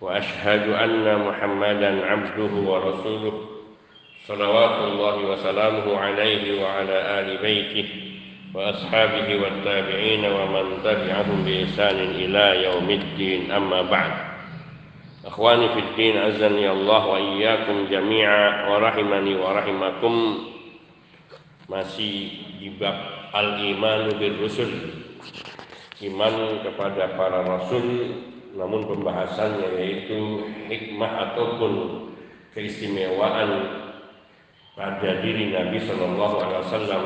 وأشهد أن محمدا عبده ورسوله صلوات الله وسلامه عليه وعلى آل بيته وأصحابه والتابعين ومن تبعهم بإحسان إلى يوم الدين. أما بعد إخواني في الدين عزني الله وإياكم جميعا ورحمني ورحمكم. Masih di bab al-iman bil rusul. Iman kepada para rasul. Namun pembahasannya yaitu hikmah ataupun keistimewaan pada diri Nabi Shallallahu Alaihi Wasallam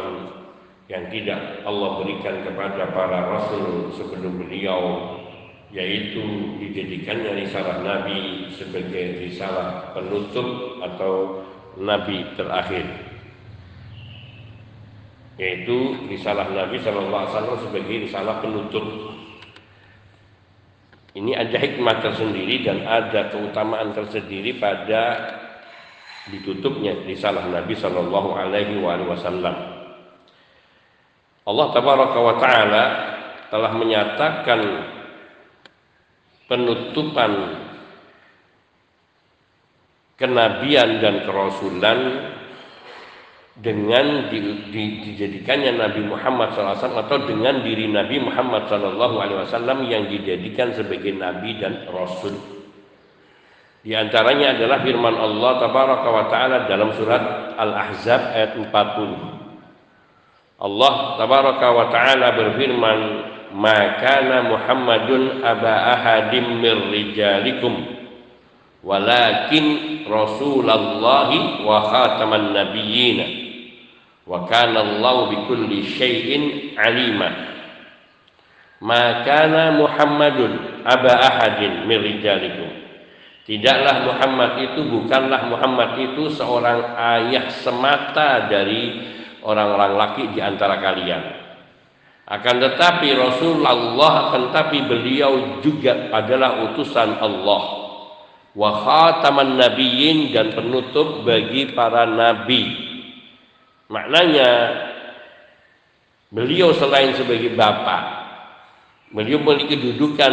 yang tidak Allah berikan kepada para rasul sebelum beliau yaitu dijadikannya risalah Nabi sebagai risalah penutup atau Nabi terakhir. Yaitu risalah Nabi Shallallahu Alaihi Wasallam sebagai risalah penutup ini ada hikmah tersendiri dan ada keutamaan tersendiri pada ditutupnya risalah Nabi Shallallahu Alaihi Wasallam. Allah Tabaraka wa Taala telah menyatakan penutupan kenabian dan kerasulan dengan di, di, dijadikannya Nabi Muhammad SAW atau dengan diri Nabi Muhammad SAW yang dijadikan sebagai Nabi dan Rasul. Di antaranya adalah firman Allah Tabaraka Ta'ala dalam surat Al-Ahzab ayat 40. Allah Tabaraka Ta'ala berfirman, "Maka Muhammadun aba ahadim mir rijalikum walakin Rasulullahi wa khataman nabiyyin." wa kana Allah bi kulli syai'in alima. Maka Muhammadun aba ahadin min rijalikum. Tidaklah Muhammad itu bukanlah Muhammad itu seorang ayah semata dari orang-orang laki di antara kalian. Akan tetapi Rasulullah akan tetapi beliau juga adalah utusan Allah wa khataman nabiyyin dan penutup bagi para nabi Maknanya beliau selain sebagai bapak, beliau memiliki kedudukan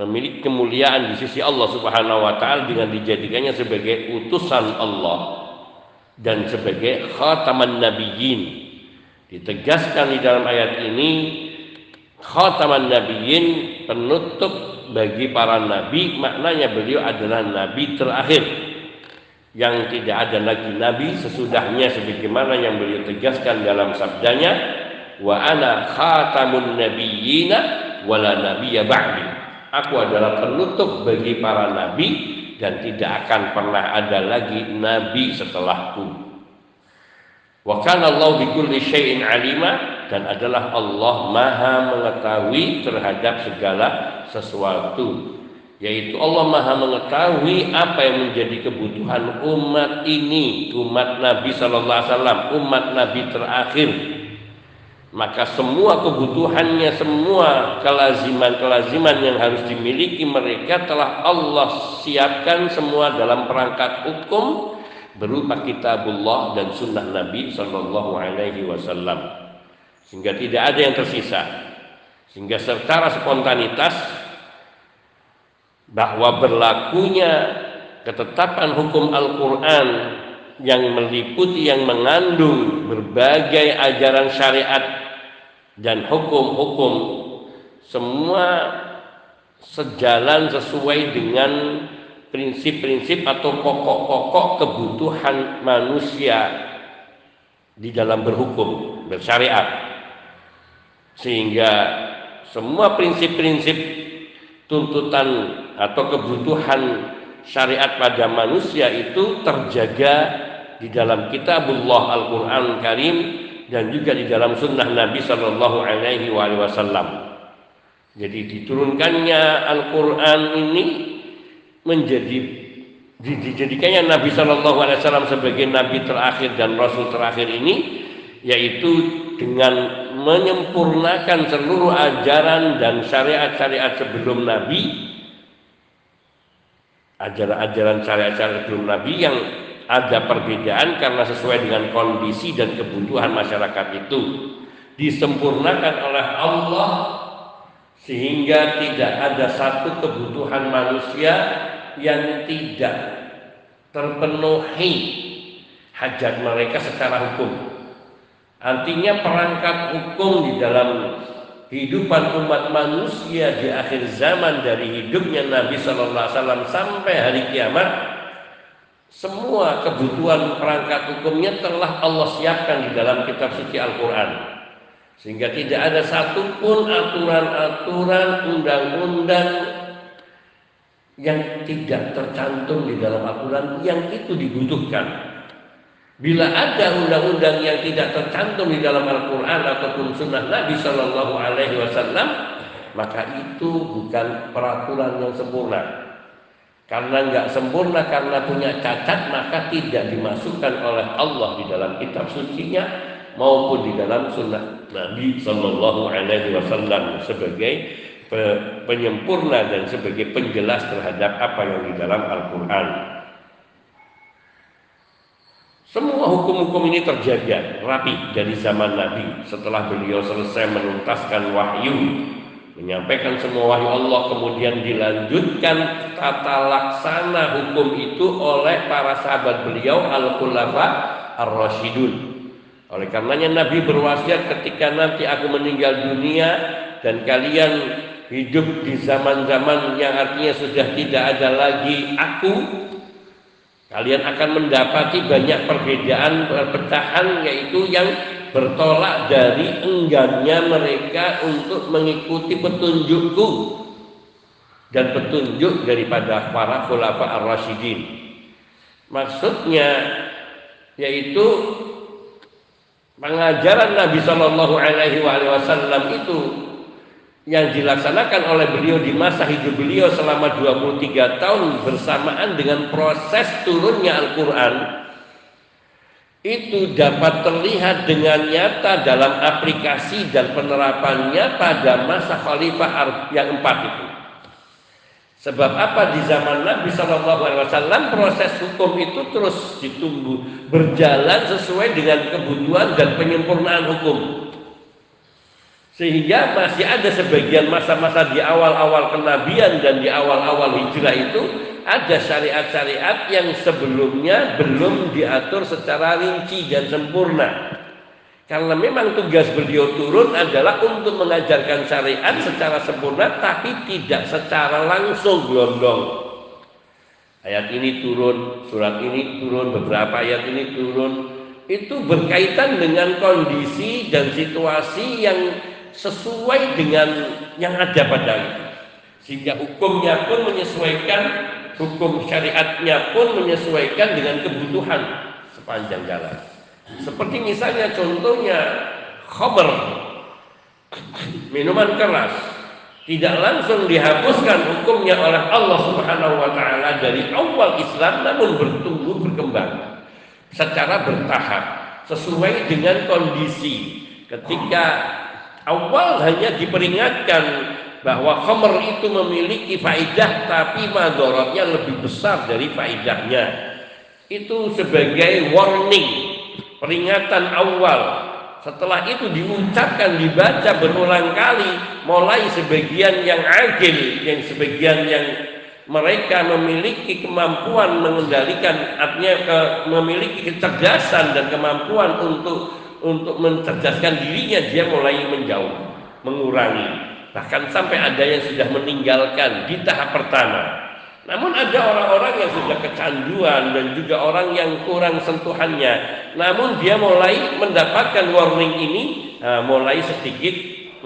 memiliki kemuliaan di sisi Allah Subhanahu wa taala dengan dijadikannya sebagai utusan Allah dan sebagai khataman nabiyyin. Ditegaskan di dalam ayat ini khataman nabiyyin penutup bagi para nabi maknanya beliau adalah nabi terakhir. Yang tidak ada lagi nabi sesudahnya sebagaimana yang beliau tegaskan dalam sabdanya wa ana khatamun nabiyyina wala nabiyya ba'di. Aku adalah penutup bagi para nabi dan tidak akan pernah ada lagi nabi setelahku. Wa kana Allah bi kulli syai'in alima dan adalah Allah Maha mengetahui terhadap segala sesuatu yaitu Allah Maha mengetahui apa yang menjadi kebutuhan umat ini, umat Nabi Sallallahu Alaihi Wasallam, umat Nabi terakhir. Maka semua kebutuhannya, semua kelaziman-kelaziman yang harus dimiliki mereka telah Allah siapkan semua dalam perangkat hukum berupa kitabullah dan sunnah Nabi Sallallahu Alaihi Wasallam. Sehingga tidak ada yang tersisa. Sehingga secara spontanitas bahwa berlakunya ketetapan hukum Al-Quran yang meliputi yang mengandung berbagai ajaran syariat dan hukum-hukum semua sejalan sesuai dengan prinsip-prinsip atau pokok-pokok kebutuhan manusia di dalam berhukum bersyariat sehingga semua prinsip-prinsip tuntutan atau kebutuhan syariat pada manusia itu terjaga di dalam kitabullah Al-Quran Karim dan juga di dalam sunnah Nabi Shallallahu Alaihi Wasallam. Jadi diturunkannya Al-Quran ini menjadi dijadikannya Nabi Shallallahu Alaihi Wasallam sebagai Nabi terakhir dan Rasul terakhir ini yaitu dengan menyempurnakan seluruh ajaran dan syariat-syariat sebelum Nabi ajaran-ajaran syariat-syariat sebelum Nabi yang ada perbedaan karena sesuai dengan kondisi dan kebutuhan masyarakat itu disempurnakan oleh Allah sehingga tidak ada satu kebutuhan manusia yang tidak terpenuhi hajat mereka secara hukum. Artinya perangkat hukum di dalam kehidupan umat manusia di akhir zaman dari hidupnya Nabi Shallallahu Alaihi Wasallam sampai hari kiamat semua kebutuhan perangkat hukumnya telah Allah siapkan di dalam kitab suci Al-Quran sehingga tidak ada satupun aturan-aturan undang-undang yang tidak tercantum di dalam aturan yang itu dibutuhkan. Bila ada undang-undang yang tidak tercantum di dalam Al-Quran ataupun Sunnah Nabi Shallallahu Alaihi Wasallam, maka itu bukan peraturan yang sempurna. Karena nggak sempurna, karena punya cacat, maka tidak dimasukkan oleh Allah di dalam kitab sucinya maupun di dalam sunnah Nabi Shallallahu Alaihi Wasallam sebagai penyempurna dan sebagai penjelas terhadap apa yang di dalam Al-Quran. Semua hukum-hukum ini terjaga rapi dari zaman Nabi. Setelah beliau selesai menuntaskan wahyu menyampaikan semua wahyu Allah kemudian dilanjutkan tata laksana hukum itu oleh para sahabat beliau al-khulafa ar-rasyidun oleh karenanya Nabi berwasiat ketika nanti aku meninggal dunia dan kalian hidup di zaman-zaman yang artinya sudah tidak ada lagi aku kalian akan mendapati banyak perbedaan perpecahan yaitu yang bertolak dari enggannya mereka untuk mengikuti petunjukku dan petunjuk daripada para khulafa ar-rasyidin. Maksudnya yaitu pengajaran Nabi Shallallahu Alaihi Wasallam itu yang dilaksanakan oleh beliau di masa hidup beliau selama 23 tahun bersamaan dengan proses turunnya Al-Quran itu dapat terlihat dengan nyata dalam aplikasi dan penerapannya pada masa khalifah yang empat itu. Sebab apa di zaman Nabi Wasallam proses hukum itu terus ditunggu berjalan sesuai dengan kebutuhan dan penyempurnaan hukum. Sehingga masih ada sebagian masa-masa di awal-awal kenabian dan di awal-awal hijrah itu ada syariat-syariat yang sebelumnya belum diatur secara rinci dan sempurna. Karena memang tugas beliau turun adalah untuk mengajarkan syariat secara sempurna tapi tidak secara langsung gelondong. Ayat ini turun, surat ini turun, beberapa ayat ini turun. Itu berkaitan dengan kondisi dan situasi yang sesuai dengan yang ada pada itu. Sehingga hukumnya pun menyesuaikan, hukum syariatnya pun menyesuaikan dengan kebutuhan sepanjang jalan. Seperti misalnya contohnya khabar minuman keras tidak langsung dihapuskan hukumnya oleh Allah Subhanahu wa taala dari awal Islam namun bertumbuh berkembang secara bertahap sesuai dengan kondisi ketika awal hanya diperingatkan bahwa khamr itu memiliki faidah tapi madorotnya lebih besar dari faidahnya itu sebagai warning peringatan awal. Setelah itu diucapkan dibaca berulang kali mulai sebagian yang agil yang sebagian yang mereka memiliki kemampuan mengendalikan artinya ke, memiliki kecerdasan dan kemampuan untuk untuk mencerdaskan dirinya dia mulai menjauh mengurangi bahkan sampai ada yang sudah meninggalkan di tahap pertama namun ada orang-orang yang sudah kecanduan dan juga orang yang kurang sentuhannya. Namun dia mulai mendapatkan warning ini mulai sedikit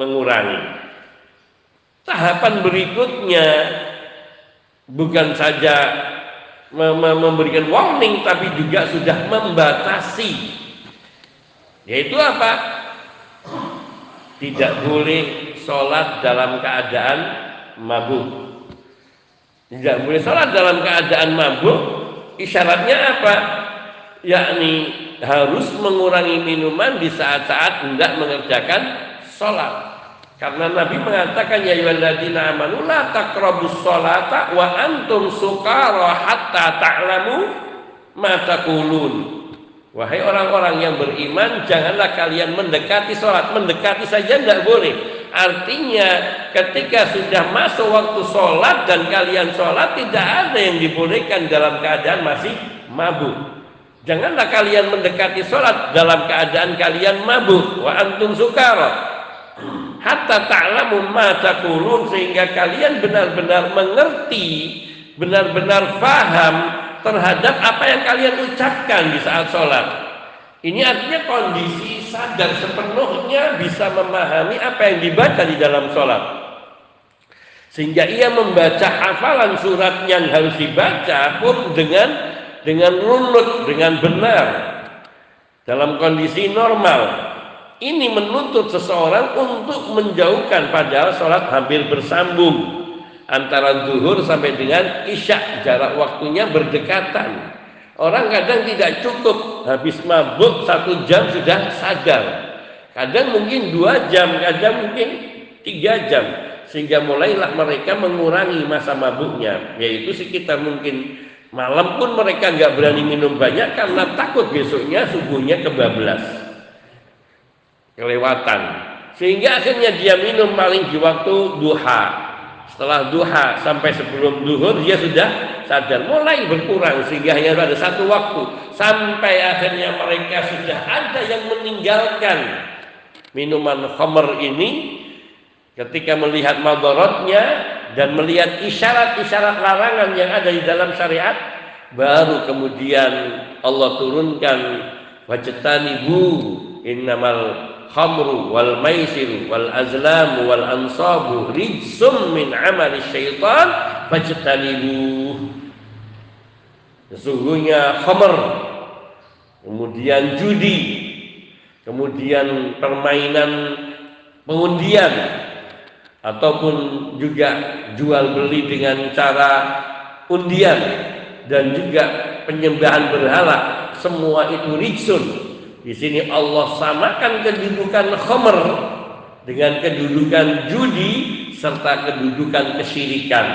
mengurangi. Tahapan berikutnya bukan saja memberikan warning tapi juga sudah membatasi. Yaitu apa? Tidak boleh sholat dalam keadaan mabuk tidak boleh sholat dalam keadaan mabuk isyaratnya apa? Yakni harus mengurangi minuman di saat-saat hendak mengerjakan sholat. Karena Nabi mengatakan ya ayyuhalladzina amanu la taqrabus sholata wa antum sukara hatta ta'lamu ma taqulun. Wahai orang-orang yang beriman, janganlah kalian mendekati sholat. Mendekati saja tidak boleh. Artinya ketika sudah masuk waktu sholat dan kalian sholat, tidak ada yang dibolehkan dalam keadaan masih mabuk. Janganlah kalian mendekati sholat dalam keadaan kalian mabuk. Wa antum sukara. Hatta ta'lamu ma taqulun sehingga kalian benar-benar mengerti, benar-benar faham terhadap apa yang kalian ucapkan di saat sholat. Ini artinya kondisi sadar sepenuhnya bisa memahami apa yang dibaca di dalam sholat. Sehingga ia membaca hafalan surat yang harus dibaca pun dengan dengan runut, dengan benar. Dalam kondisi normal. Ini menuntut seseorang untuk menjauhkan padahal sholat hampir bersambung antara zuhur sampai dengan isya jarak waktunya berdekatan. Orang kadang tidak cukup habis mabuk satu jam sudah sadar. Kadang mungkin dua jam kadang mungkin tiga jam sehingga mulailah mereka mengurangi masa mabuknya. Yaitu sekitar mungkin malam pun mereka nggak berani minum banyak karena takut besoknya subuhnya kebablas kelewatan. Sehingga akhirnya dia minum paling di waktu duha setelah duha sampai sebelum duhur dia sudah sadar. Mulai berkurang sehingga hanya ada satu waktu. Sampai akhirnya mereka sudah ada yang meninggalkan minuman khamr ini. Ketika melihat madorotnya dan melihat isyarat-isyarat larangan yang ada di dalam syariat baru kemudian Allah turunkan wajtanibu innamal khamru wal maisir wal azlam wal ansabu rijsum min amali syaitan fajtanibu. Sesungguhnya khamr kemudian judi kemudian permainan pengundian ataupun juga jual beli dengan cara undian dan juga penyembahan berhala semua itu rijsun di sini Allah samakan kedudukan khamr dengan kedudukan judi serta kedudukan kesyirikan.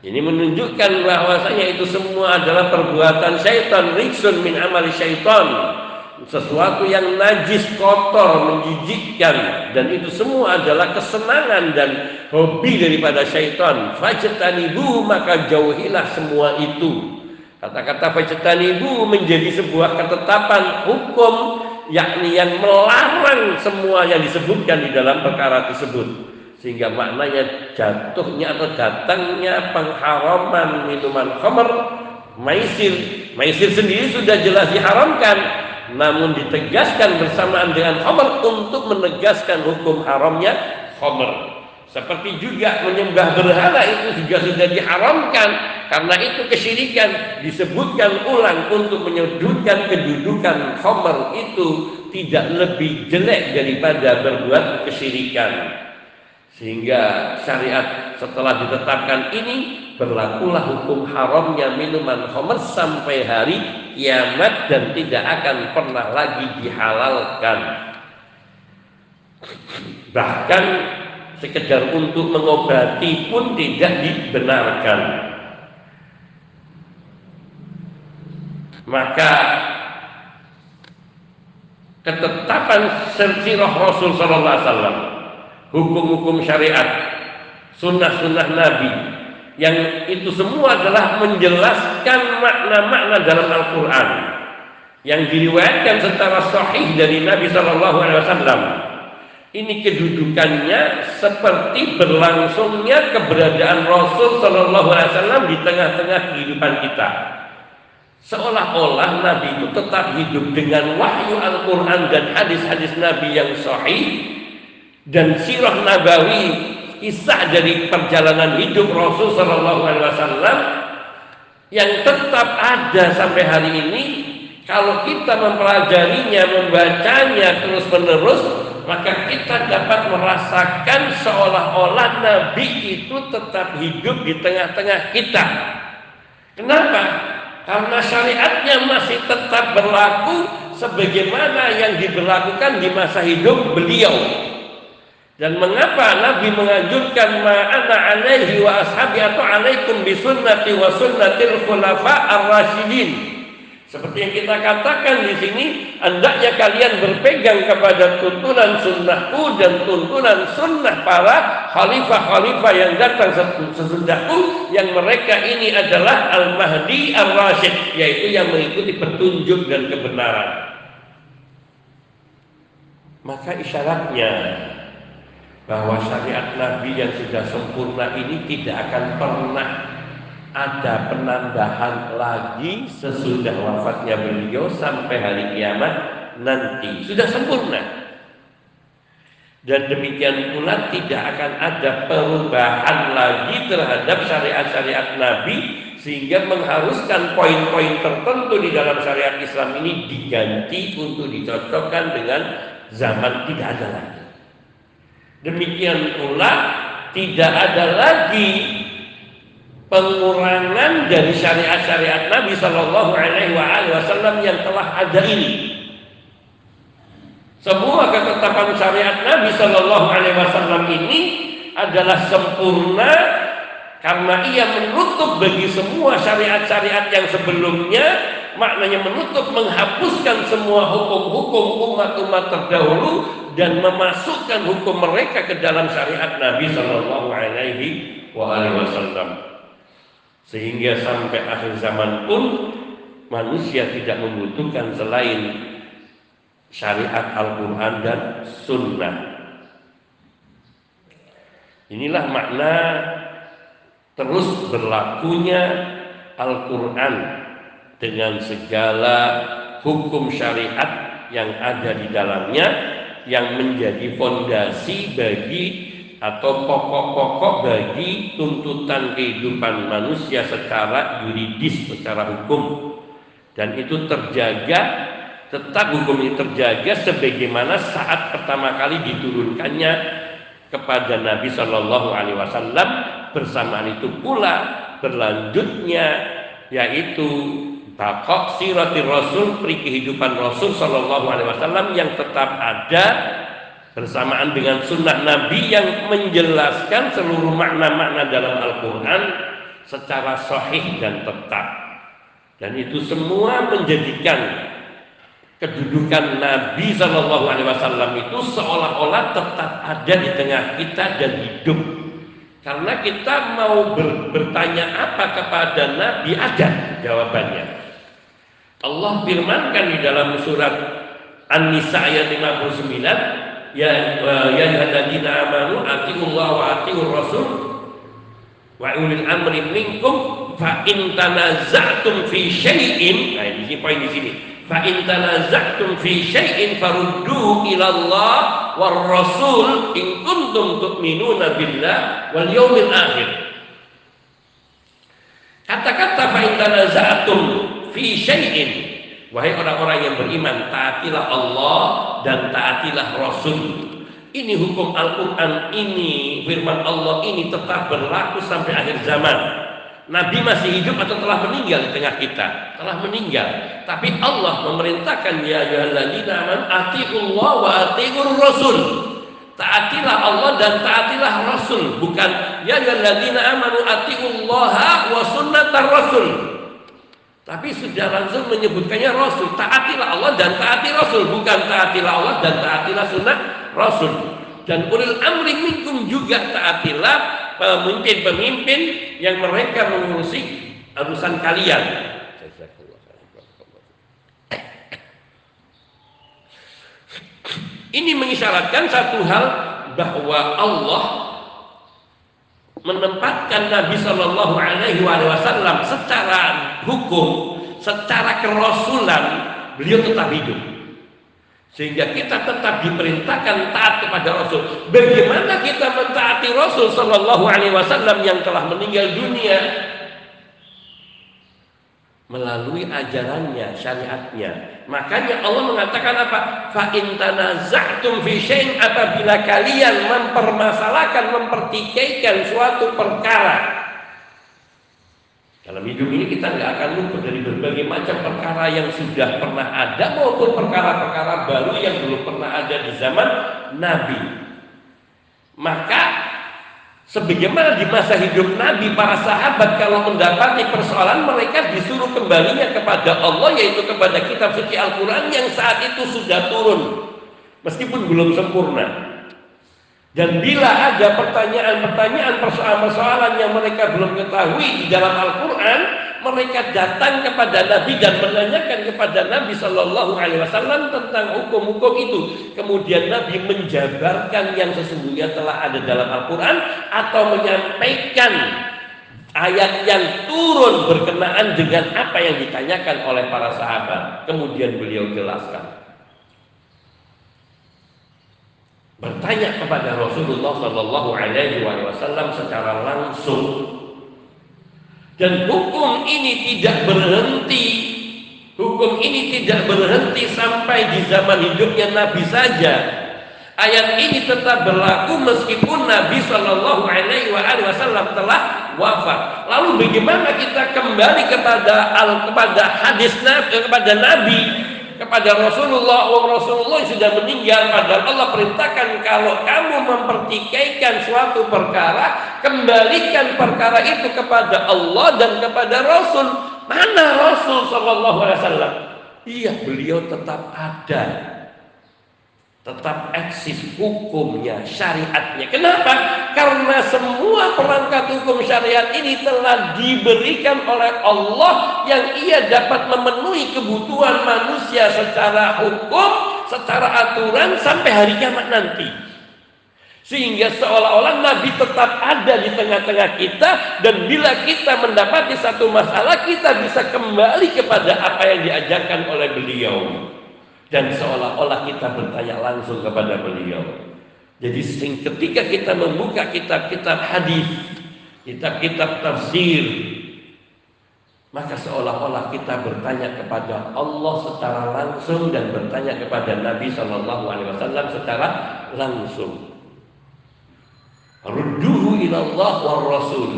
Ini menunjukkan bahwasanya itu semua adalah perbuatan syaitan, riksun min amali syaitan. Sesuatu yang najis, kotor, menjijikkan dan itu semua adalah kesenangan dan hobi daripada syaitan. Fajtanibu maka jauhilah semua itu. Kata-kata ibu menjadi sebuah ketetapan hukum yakni yang melarang semua yang disebutkan di dalam perkara tersebut. Sehingga maknanya jatuhnya atau datangnya pengharaman minuman khamr maisir. Maisir sendiri sudah jelas diharamkan namun ditegaskan bersamaan dengan khamr untuk menegaskan hukum haramnya khamr. Seperti juga menyembah berhala itu juga sudah diharamkan karena itu kesyirikan disebutkan ulang untuk menyudutkan kedudukan khamr itu tidak lebih jelek daripada berbuat kesyirikan. Sehingga syariat setelah ditetapkan ini berlakulah hukum haramnya minuman khamr sampai hari kiamat dan tidak akan pernah lagi dihalalkan. Bahkan sekedar untuk mengobati pun tidak dibenarkan maka ketetapan sirah Rasul Sallallahu Alaihi hukum-hukum syariat sunnah-sunnah Nabi yang itu semua adalah menjelaskan makna-makna dalam Al-Quran yang diriwayatkan secara sahih dari Nabi Wasallam ini kedudukannya seperti berlangsungnya keberadaan Rasul Shallallahu Alaihi Wasallam di tengah-tengah kehidupan kita. Seolah-olah Nabi itu tetap hidup dengan wahyu Al-Quran dan hadis-hadis Nabi yang sahih dan sirah Nabawi kisah dari perjalanan hidup Rasul Shallallahu Alaihi Wasallam yang tetap ada sampai hari ini. Kalau kita mempelajarinya, membacanya terus menerus, maka kita dapat merasakan seolah-olah Nabi itu tetap hidup di tengah-tengah kita. Kenapa? Karena syariatnya masih tetap berlaku sebagaimana yang diberlakukan di masa hidup beliau. Dan mengapa Nabi menganjurkan ma'ana alaihi wa ashabi atau alaikum bisunnati wa sunnatil khulafa ar-rasyidin seperti yang kita katakan di sini, hendaknya kalian berpegang kepada tuntunan sunnahku dan tuntunan sunnah para khalifah-khalifah yang datang sesudahku yang mereka ini adalah Al-Mahdi Ar-Rasyid yaitu yang mengikuti petunjuk dan kebenaran. Maka isyaratnya bahwa syariat Nabi yang sudah sempurna ini tidak akan pernah ada penambahan lagi sesudah wafatnya beliau sampai hari kiamat nanti. Sudah sempurna. Dan demikian pula tidak akan ada perubahan lagi terhadap syariat-syariat Nabi sehingga mengharuskan poin-poin tertentu di dalam syariat Islam ini diganti untuk dicocokkan dengan zaman tidak ada lagi. Demikian pula tidak ada lagi pengurangan dari syariat-syariat Nabi Shallallahu Alaihi Wasallam yang telah ada ini. Semua ketetapan syariat Nabi Shallallahu Alaihi Wasallam ini adalah sempurna karena ia menutup bagi semua syariat-syariat yang sebelumnya maknanya menutup menghapuskan semua hukum-hukum umat-umat terdahulu dan memasukkan hukum mereka ke dalam syariat Nabi Shallallahu Alaihi Wasallam. Sehingga sampai akhir zaman pun manusia tidak membutuhkan selain syariat Al-Quran dan Sunnah. Inilah makna terus berlakunya Al-Quran dengan segala hukum syariat yang ada di dalamnya yang menjadi fondasi bagi atau pokok-pokok bagi tuntutan kehidupan manusia secara yuridis, secara hukum. Dan itu terjaga, tetap hukum ini terjaga sebagaimana saat pertama kali diturunkannya kepada Nabi Shallallahu Alaihi Wasallam bersamaan itu pula berlanjutnya yaitu bakok siratir Rasul peri kehidupan Rasul Shallallahu Alaihi Wasallam yang tetap ada bersamaan dengan sunnah Nabi yang menjelaskan seluruh makna-makna dalam Al-Quran secara sahih dan tetap. Dan itu semua menjadikan kedudukan Nabi Shallallahu Alaihi Wasallam itu seolah-olah tetap ada di tengah kita dan hidup. Karena kita mau ber, bertanya apa kepada Nabi ada jawabannya. Allah firmankan di dalam surat An-Nisa ayat 59 ya ya alladzina amanu atiullah wa atiur rasul wa ulil amri minkum fa in tanaza'tum fi syai'in nah ini poin di sini fa in tanaza'tum fi syai'in faruddu ila Allah war rasul in kuntum tu'minuna billah wal yaumil akhir. Kata-kata fa in tanaza'tum fi syai'in Wahai orang-orang yang beriman, taatilah Allah dan taatilah Rasul. Ini hukum Al-Quran ini, firman Allah ini tetap berlaku sampai akhir zaman. Nabi masih hidup atau telah meninggal di tengah kita? Telah meninggal. Tapi Allah memerintahkan ya ayyuhalladzina aman atiullah wa atiur rasul. Taatilah Allah dan taatilah Rasul, bukan ya ayyuhalladzina amanu atiullaha wa sunnatar rasul. Tapi sudah langsung menyebutkannya Rasul. Taatilah Allah dan taati Rasul. Bukan taatilah Allah dan taatilah sunnah Rasul. Dan ulil amri minkum juga taatilah pemimpin-pemimpin yang mereka mengurusi urusan kalian. Ini mengisyaratkan satu hal bahwa Allah menempatkan Nabi Shallallahu Alaihi Wasallam secara hukum, secara kerasulan beliau tetap hidup. Sehingga kita tetap diperintahkan taat kepada Rasul. Bagaimana kita mentaati Rasul Shallallahu Alaihi Wasallam yang telah meninggal dunia? Melalui ajarannya, syariatnya. Makanya Allah mengatakan apa? Fa in tanaza'tum fi syai'in apabila kalian mempermasalahkan, mempertikaikan suatu perkara. Dalam hidup ini kita nggak akan luput dari berbagai macam perkara yang sudah pernah ada maupun perkara-perkara baru yang belum pernah ada di zaman Nabi. Maka sebagaimana di masa hidup Nabi para sahabat kalau mendapati persoalan mereka disuruh kembalinya kepada Allah yaitu kepada kitab suci Al-Qur'an yang saat itu sudah turun meskipun belum sempurna. Dan bila ada pertanyaan-pertanyaan persoalan-persoalan yang mereka belum ketahui di dalam Al-Quran, mereka datang kepada Nabi dan menanyakan kepada Nabi Shallallahu Alaihi Wasallam tentang hukum-hukum itu. Kemudian Nabi menjabarkan yang sesungguhnya telah ada dalam Al-Quran atau menyampaikan ayat yang turun berkenaan dengan apa yang ditanyakan oleh para sahabat. Kemudian beliau jelaskan. bertanya kepada Rasulullah Shallallahu Alaihi Wasallam secara langsung dan hukum ini tidak berhenti. Hukum ini tidak berhenti sampai di zaman hidupnya Nabi saja. Ayat ini tetap berlaku meskipun Nabi Shallallahu Alaihi Wasallam telah wafat. Lalu bagaimana kita kembali kepada al kepada hadis Nabi kepada Nabi kepada Rasulullah Allah Rasulullah yang sudah meninggal padahal Allah perintahkan kalau kamu mempertikaikan suatu perkara kembalikan perkara itu kepada Allah dan kepada Rasul. Mana Rasul Shallallahu Alaihi Wasallam? Iya beliau tetap ada tetap eksis hukumnya, syariatnya. Kenapa? Karena semua perangkat hukum syariat ini telah diberikan oleh Allah yang ia dapat memenuhi kebutuhan manusia secara hukum, secara aturan sampai hari kiamat nanti. Sehingga seolah-olah Nabi tetap ada di tengah-tengah kita dan bila kita mendapati satu masalah kita bisa kembali kepada apa yang diajarkan oleh beliau dan seolah-olah kita bertanya langsung kepada beliau. Jadi ketika kita membuka kitab-kitab hadis, kitab-kitab tafsir, maka seolah-olah kita bertanya kepada Allah secara langsung dan bertanya kepada Nabi Shallallahu Alaihi Wasallam secara langsung. Rudduhu ilallah wa rasul.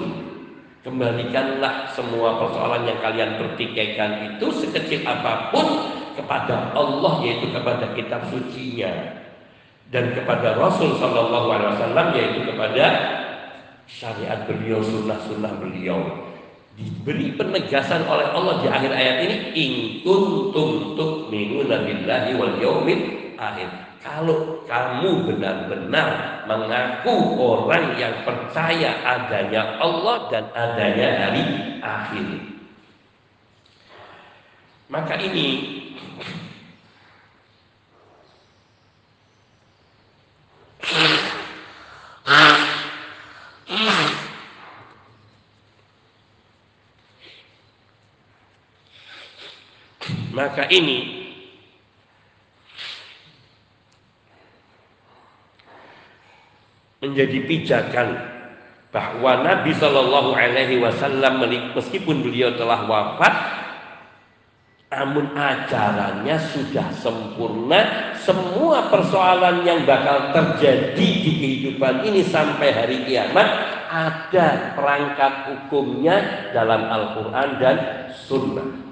Kembalikanlah semua persoalan yang kalian pertikaikan itu sekecil apa pun kepada Allah yaitu kepada kitab sucinya dan kepada Rasul Shallallahu Alaihi Wasallam yaitu kepada syariat beliau sunnah-sunnah beliau. Diberi penegasan oleh Allah di akhir ayat ini in kuntum tu'minuna billahi wal yaumil akhir. Kalau kamu benar-benar mengaku orang yang percaya adanya Allah dan adanya hari akhir. Maka ini ini. Menjadi pijakan bahwa Nabi Shallallahu Alaihi Wasallam meskipun beliau telah wafat namun ajarannya sudah sempurna. Semua persoalan yang bakal terjadi di kehidupan ini sampai hari kiamat ada perangkat hukumnya dalam Al-Quran dan Sunnah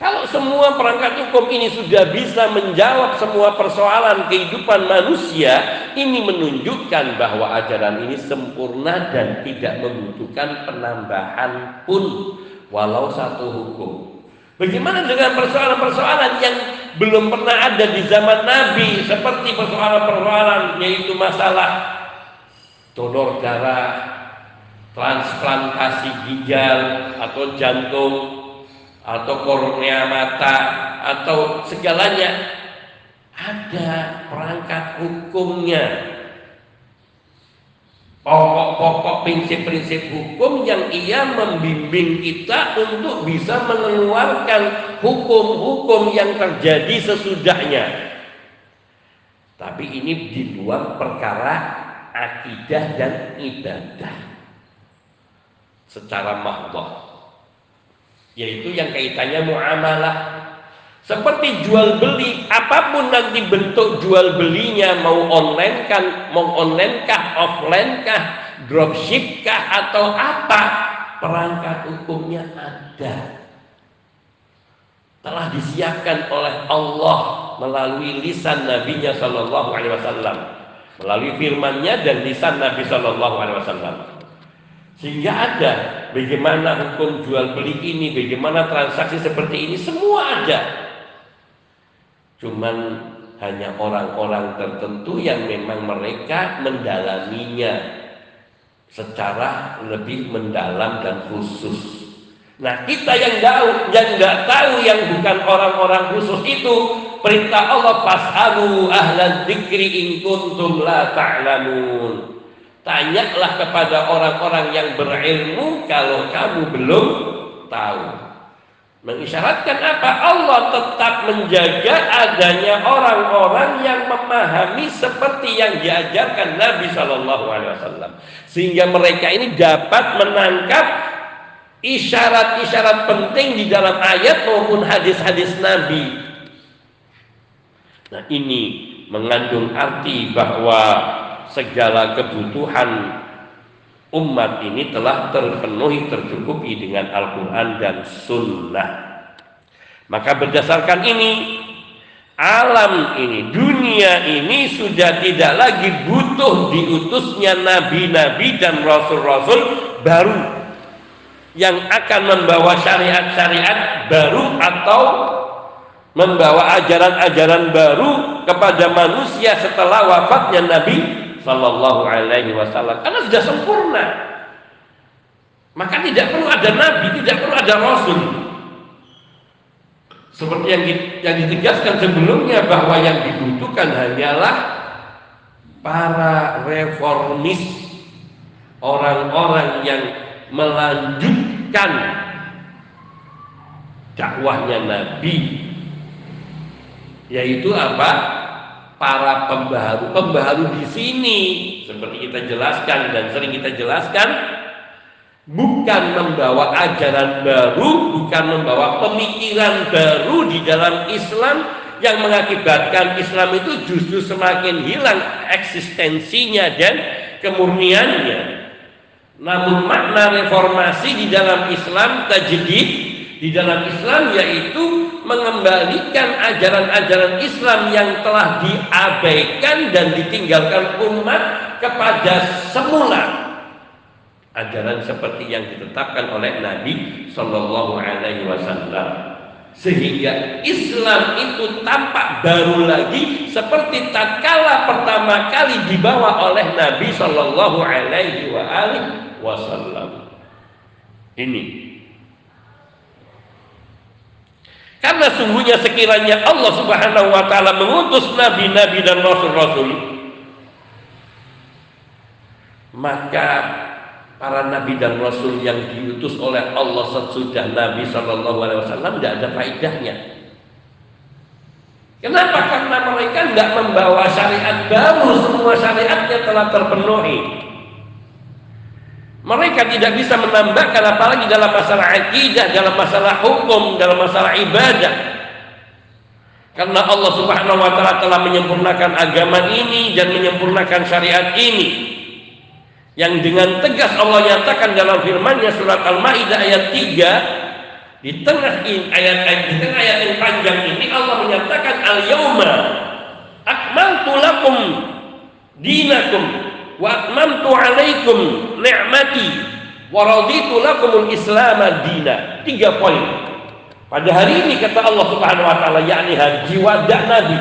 kalau semua perangkat hukum ini sudah bisa menjawab semua persoalan kehidupan manusia, ini menunjukkan bahwa ajaran ini sempurna dan tidak membutuhkan penambahan pun walau satu hukum. Bagaimana dengan persoalan-persoalan yang belum pernah ada di zaman Nabi seperti persoalan-persoalan yaitu masalah donor darah, transplantasi ginjal atau jantung atau kornea mata atau segalanya. Ada perangkat hukumnya. Pokok-pokok prinsip-prinsip hukum yang ia membimbing kita untuk bisa mengeluarkan hukum-hukum yang terjadi sesudahnya. Tapi ini di luar perkara akidah dan ibadah. Secara mahdoh yaitu yang kaitannya muamalah seperti jual beli, apa pun nanti bentuk jual belinya mau online kan, mau online kah, offline kah, dropship kah atau apa, perangkat hukumnya ada. Telah disiapkan oleh Allah melalui lisan Nabi-Nya Shallallahu Alaihi Wasallam, melalui firman-Nya dan lisan Nabi Shallallahu Alaihi Wasallam. Sehingga ada bagaimana hukum jual beli ini, bagaimana transaksi seperti ini, semua ada. Cuman hanya orang-orang tertentu yang memang mereka mendalaminya secara lebih mendalam dan khusus. Nah kita yang tahu, yang nggak tahu yang bukan orang-orang khusus itu perintah Allah fasalu ahlan dzikri in kuntum la ta'lamun. Tanyalah kepada orang-orang yang berilmu kalau kamu belum tahu. Mengisyaratkan apa? Allah tetap menjaga adanya orang-orang yang memahami seperti yang diajarkan Nabi Shallallahu Alaihi Wasallam, sehingga mereka ini dapat menangkap isyarat-isyarat penting di dalam ayat maupun hadis-hadis Nabi. Nah ini mengandung arti bahwa segala kebutuhan umat ini telah terpenuhi tercukupi dengan Al-Quran dan Sunnah. Maka berdasarkan ini, alam ini, dunia ini sudah tidak lagi butuh diutusnya nabi-nabi dan rasul-rasul baru yang akan membawa syariat-syariat baru atau membawa ajaran-ajaran baru kepada manusia setelah wafatnya Nabi Sallallahu Alaihi Wasallam karena sudah sempurna. Maka tidak perlu ada nabi, tidak perlu ada rasul. Seperti yang, yang ditegaskan sebelumnya bahwa yang dibutuhkan hanyalah para reformis, orang-orang yang melanjutkan dakwahnya Nabi, yaitu apa? Para pembaharu. Pembaharu di sini seperti kita jelaskan dan sering kita jelaskan bukan membawa ajaran baru, bukan membawa pemikiran baru di dalam Islam yang mengakibatkan Islam itu justru semakin hilang eksistensinya dan kemurniannya. Namun makna reformasi di dalam Islam tajdid di dalam Islam yaitu mengembalikan ajaran-ajaran Islam yang telah diabaikan dan ditinggalkan umat kepada semula. Ajaran seperti yang ditetapkan oleh Nabi Shallallahu Alaihi Wasallam. Sehingga Islam itu tampak baru lagi seperti tatkala pertama kali dibawa oleh Nabi Shallallahu Alaihi Wasallam. Ini Karena sungguhnya sekiranya Allah Subhanahu wa taala mengutus nabi-nabi dan rasul-rasul maka para nabi dan rasul yang diutus oleh Allah sesudah Nabi Shallallahu Alaihi Wasallam tidak ada faedahnya. Kenapa? Karena mereka tidak membawa syariat baru, semua syariatnya telah terpenuhi. Mereka tidak bisa menambahkan apalagi dalam masalah akidah, dalam masalah hukum, dalam masalah ibadah. Karena Allah Subhanahu wa taala telah menyempurnakan agama ini dan menyempurnakan syariat ini. Yang dengan tegas Allah nyatakan dalam firman-Nya surat Al-Maidah ayat 3 di tengah ayat di tengah ayat yang panjang ini Allah menyatakan al-yauma akmaltu lakum dinakum wa atmamtu alaikum ni'mati wa raditu lakumul islam dina. Tiga poin. Pada hari ini kata Allah Subhanahu wa taala yakni haji wada Nabi.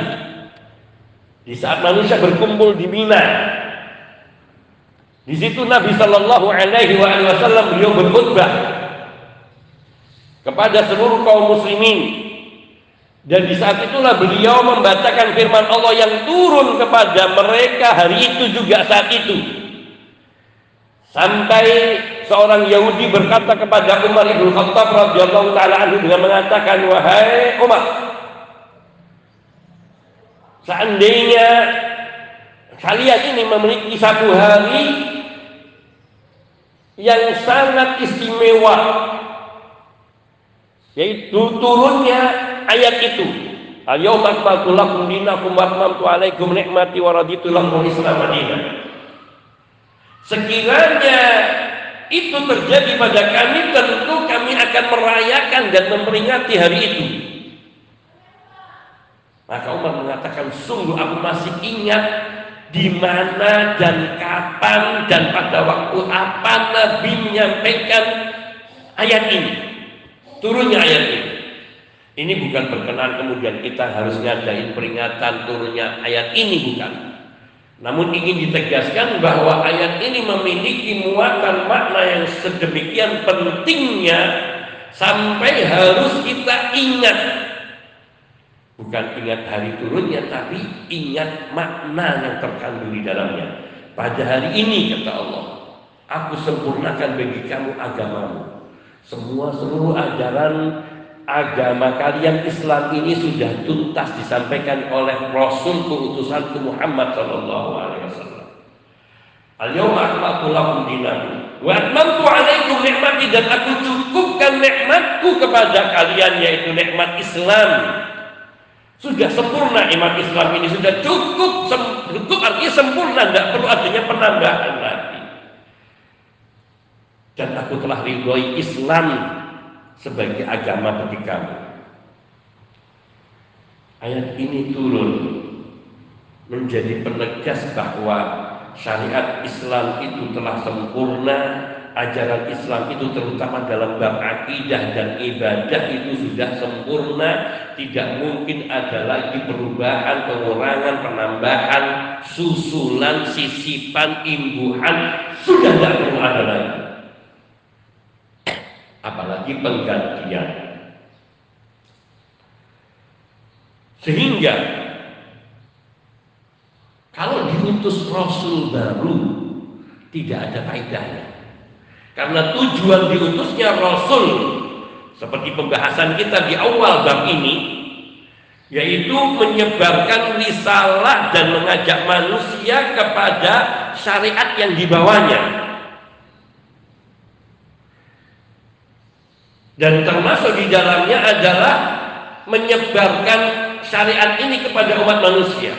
Di saat manusia berkumpul di Mina. Di situ Nabi Shallallahu alaihi wasallam beliau berkhutbah kepada seluruh kaum muslimin dan di saat itulah beliau membacakan firman Allah yang turun kepada mereka hari itu juga saat itu. Sampai seorang Yahudi berkata kepada Umar bin Khattab radhiyallahu taala anhu dengan mengatakan wahai Umar seandainya kalian ini memiliki satu hari yang sangat istimewa yaitu turunnya ayat itu. Al-yawma akmaltu lakum dinakum wa atmamtu alaikum nikmati wa raditu lakum Sekiranya itu terjadi pada kami tentu kami akan merayakan dan memperingati hari itu. Maka Umar mengatakan sungguh aku masih ingat di mana dan kapan dan pada waktu apa Nabi menyampaikan ayat ini. Turunnya ayat ini ini bukan berkenan kemudian kita harus ngadain peringatan turunnya ayat ini bukan. Namun ingin ditegaskan bahwa ayat ini memiliki muatan makna yang sedemikian pentingnya sampai harus kita ingat. Bukan ingat hari turunnya tapi ingat makna yang terkandung di dalamnya. Pada hari ini kata Allah, aku sempurnakan bagi kamu agamamu. Semua seluruh ajaran agama kalian Islam ini sudah tuntas disampaikan oleh Rasul keutusan Muhammad sallallahu alaihi wasallam. Al-yawma akmaltu lakum dinakum wa atmamtu alaikum nikmati dan aku cukupkan nikmatku kepada kalian yaitu nikmat Islam. Sudah sempurna iman Islam ini sudah cukup cukup artinya sempurna tidak perlu adanya penambahan lagi. Dan aku telah ridhoi Islam sebagai agama bagi kamu. Ayat ini turun menjadi penegas bahwa syariat Islam itu telah sempurna, ajaran Islam itu terutama dalam bab akidah dan ibadah itu sudah sempurna, tidak mungkin ada lagi perubahan, pengurangan, penambahan, susulan, sisipan, imbuhan, sudah tidak perlu ada lagi apalagi penggantian. Sehingga kalau diutus Rasul baru tidak ada faedahnya. Karena tujuan diutusnya Rasul seperti pembahasan kita di awal bab ini yaitu menyebarkan risalah dan mengajak manusia kepada syariat yang dibawanya Dan termasuk di dalamnya adalah menyebarkan syariat ini kepada umat manusia.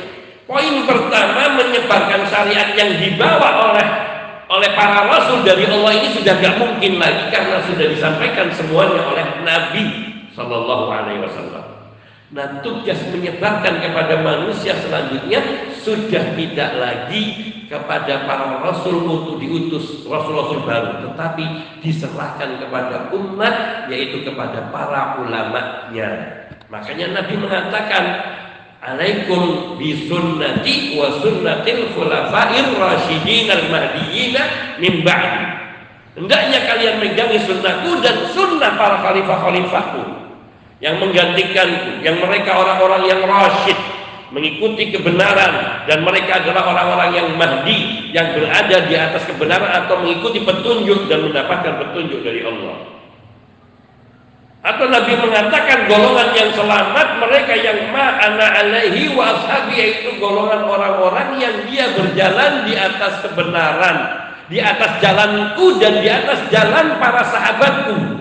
Poin pertama menyebarkan syariat yang dibawa oleh oleh para rasul dari Allah ini sudah gak mungkin lagi karena sudah disampaikan semuanya oleh Nabi Shallallahu Alaihi Wasallam. Nah tugas menyebarkan kepada manusia selanjutnya sudah tidak lagi kepada para rasul untuk diutus rasul-rasul baru, tetapi diserahkan kepada umat yaitu kepada para ulamanya. Makanya Nabi mengatakan Alaikum bisunnati wa sunnatil khulafair rasyidin al-mahdiyyin min ba'di. Hendaknya kalian megangi sunnahku dan sunnah para khalifah-khalifahku yang menggantikan yang mereka orang-orang yang rasyid mengikuti kebenaran dan mereka adalah orang-orang yang mahdi yang berada di atas kebenaran atau mengikuti petunjuk dan mendapatkan petunjuk dari Allah. Atau Nabi mengatakan golongan yang selamat mereka yang ma'ana alaihi wa ashabi yaitu golongan orang-orang yang dia berjalan di atas kebenaran di atas jalanku dan di atas jalan para sahabatku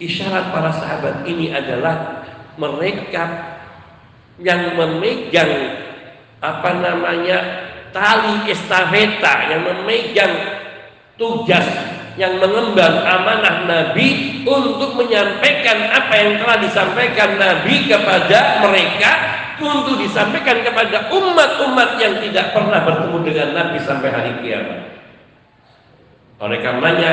Isyarat para sahabat ini adalah mereka yang memegang apa namanya tali estafeta yang memegang tugas yang mengemban amanah Nabi untuk menyampaikan apa yang telah disampaikan Nabi kepada mereka untuk disampaikan kepada umat-umat yang tidak pernah bertemu dengan Nabi sampai hari kiamat. Oleh karenanya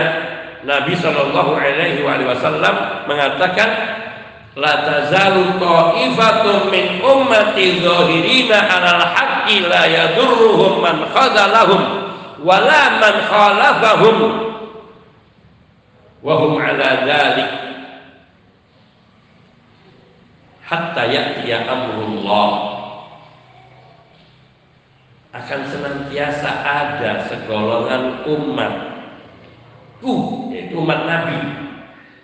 Nabi Shallallahu Alaihi Wasallam mengatakan la tazalu ta'ifatun min ummati zahirina alal haqqi la yadurruhum man khadalahum wala man khalafahum. Wa hum ala dhalik. Hatta ya'tiya amrullah. Akan senantiasa ada segolongan umat ku yaitu umat Nabi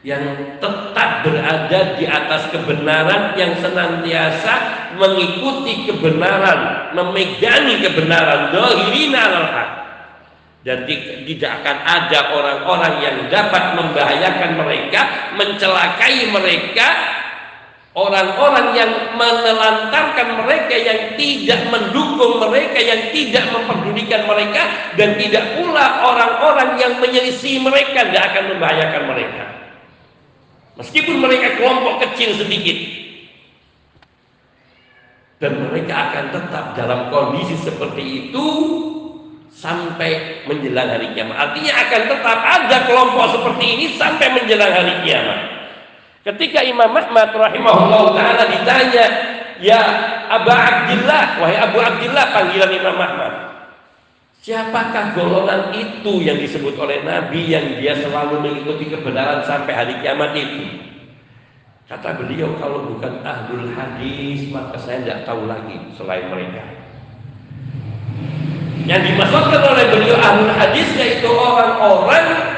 yang tetap berada di atas kebenaran yang senantiasa mengikuti kebenaran, memegangi kebenaran, dohirina al dan tidak akan ada orang-orang yang dapat membahayakan mereka, mencelakai mereka Orang-orang yang menelantarkan mereka yang tidak mendukung mereka, yang tidak memperdulikan mereka dan tidak pula orang-orang yang menyelisih mereka tidak akan membahayakan mereka. Meskipun mereka kelompok kecil sedikit dan mereka akan tetap dalam kondisi seperti itu sampai menjelang hari kiamat. Artinya akan tetap ada kelompok seperti ini sampai menjelang hari kiamat. Ketika Imam Ahmad rahimahullah taala ditanya, "Ya Abu Abdullah, wahai Abu Abdullah panggilan Imam Ahmad. Siapakah golongan itu yang disebut oleh Nabi yang dia selalu mengikuti kebenaran sampai hari kiamat itu?" Kata beliau, kalau bukan ahlul hadis, maka saya tidak tahu lagi selain mereka. Yang dimaksudkan oleh beliau ahlul hadis yaitu orang-orang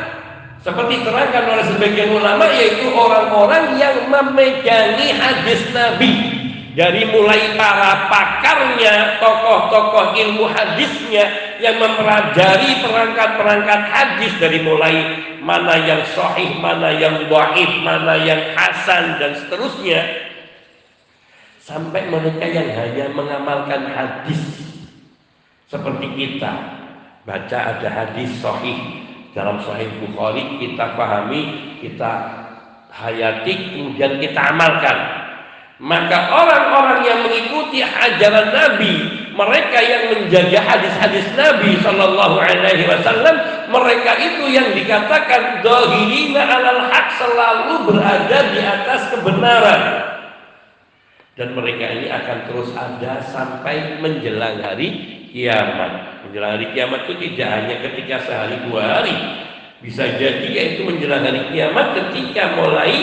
seperti terangkan oleh sebagian ulama yaitu orang-orang yang memegangi hadis Nabi. Dari mulai para pakarnya, tokoh-tokoh ilmu hadisnya yang mempelajari perangkat-perangkat hadis dari mulai mana yang sahih, mana yang dhaif, mana yang hasan dan seterusnya. Sampai mereka yang hanya mengamalkan hadis. Seperti kita baca ada hadis sahih dalam Sahih Bukhari kita pahami, kita hayati, kemudian kita amalkan. Maka orang-orang yang mengikuti ajaran Nabi, mereka yang menjaga hadis-hadis Nabi Shallallahu Alaihi Wasallam, mereka itu yang dikatakan dohirina alal hak selalu berada di atas kebenaran. Dan mereka ini akan terus ada sampai menjelang hari kiamat. Menjelang hari kiamat itu tidak hanya ketika sehari dua hari, bisa jadi yaitu menjelang hari kiamat ketika mulai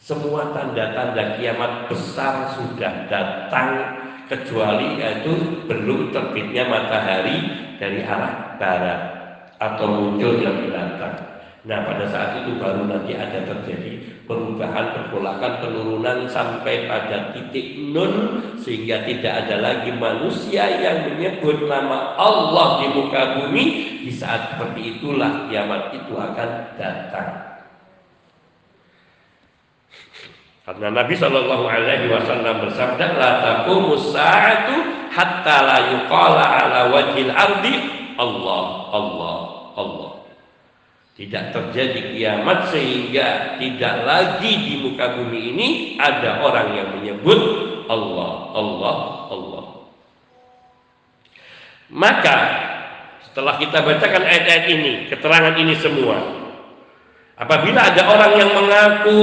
semua tanda-tanda kiamat besar sudah datang kecuali yaitu belum terbitnya matahari dari arah barat atau muncul yang binatang. Nah pada saat itu baru nanti ada terjadi perubahan, pergolakan, penurunan sampai pada titik nun sehingga tidak ada lagi manusia yang menyebut nama Allah di muka bumi. Di saat seperti itulah kiamat itu akan datang. Karena Nabi Shallallahu Alaihi Wasallam bersabda, "La taqumus sa'atu hatta la yuqala ala wajhil ardi Allah, Allah, Allah." Tidak terjadi kiamat sehingga tidak lagi di muka bumi ini ada orang yang menyebut Allah, Allah, Allah. Maka setelah kita bacakan ayat-ayat ini, keterangan ini semua, apabila ada orang yang mengaku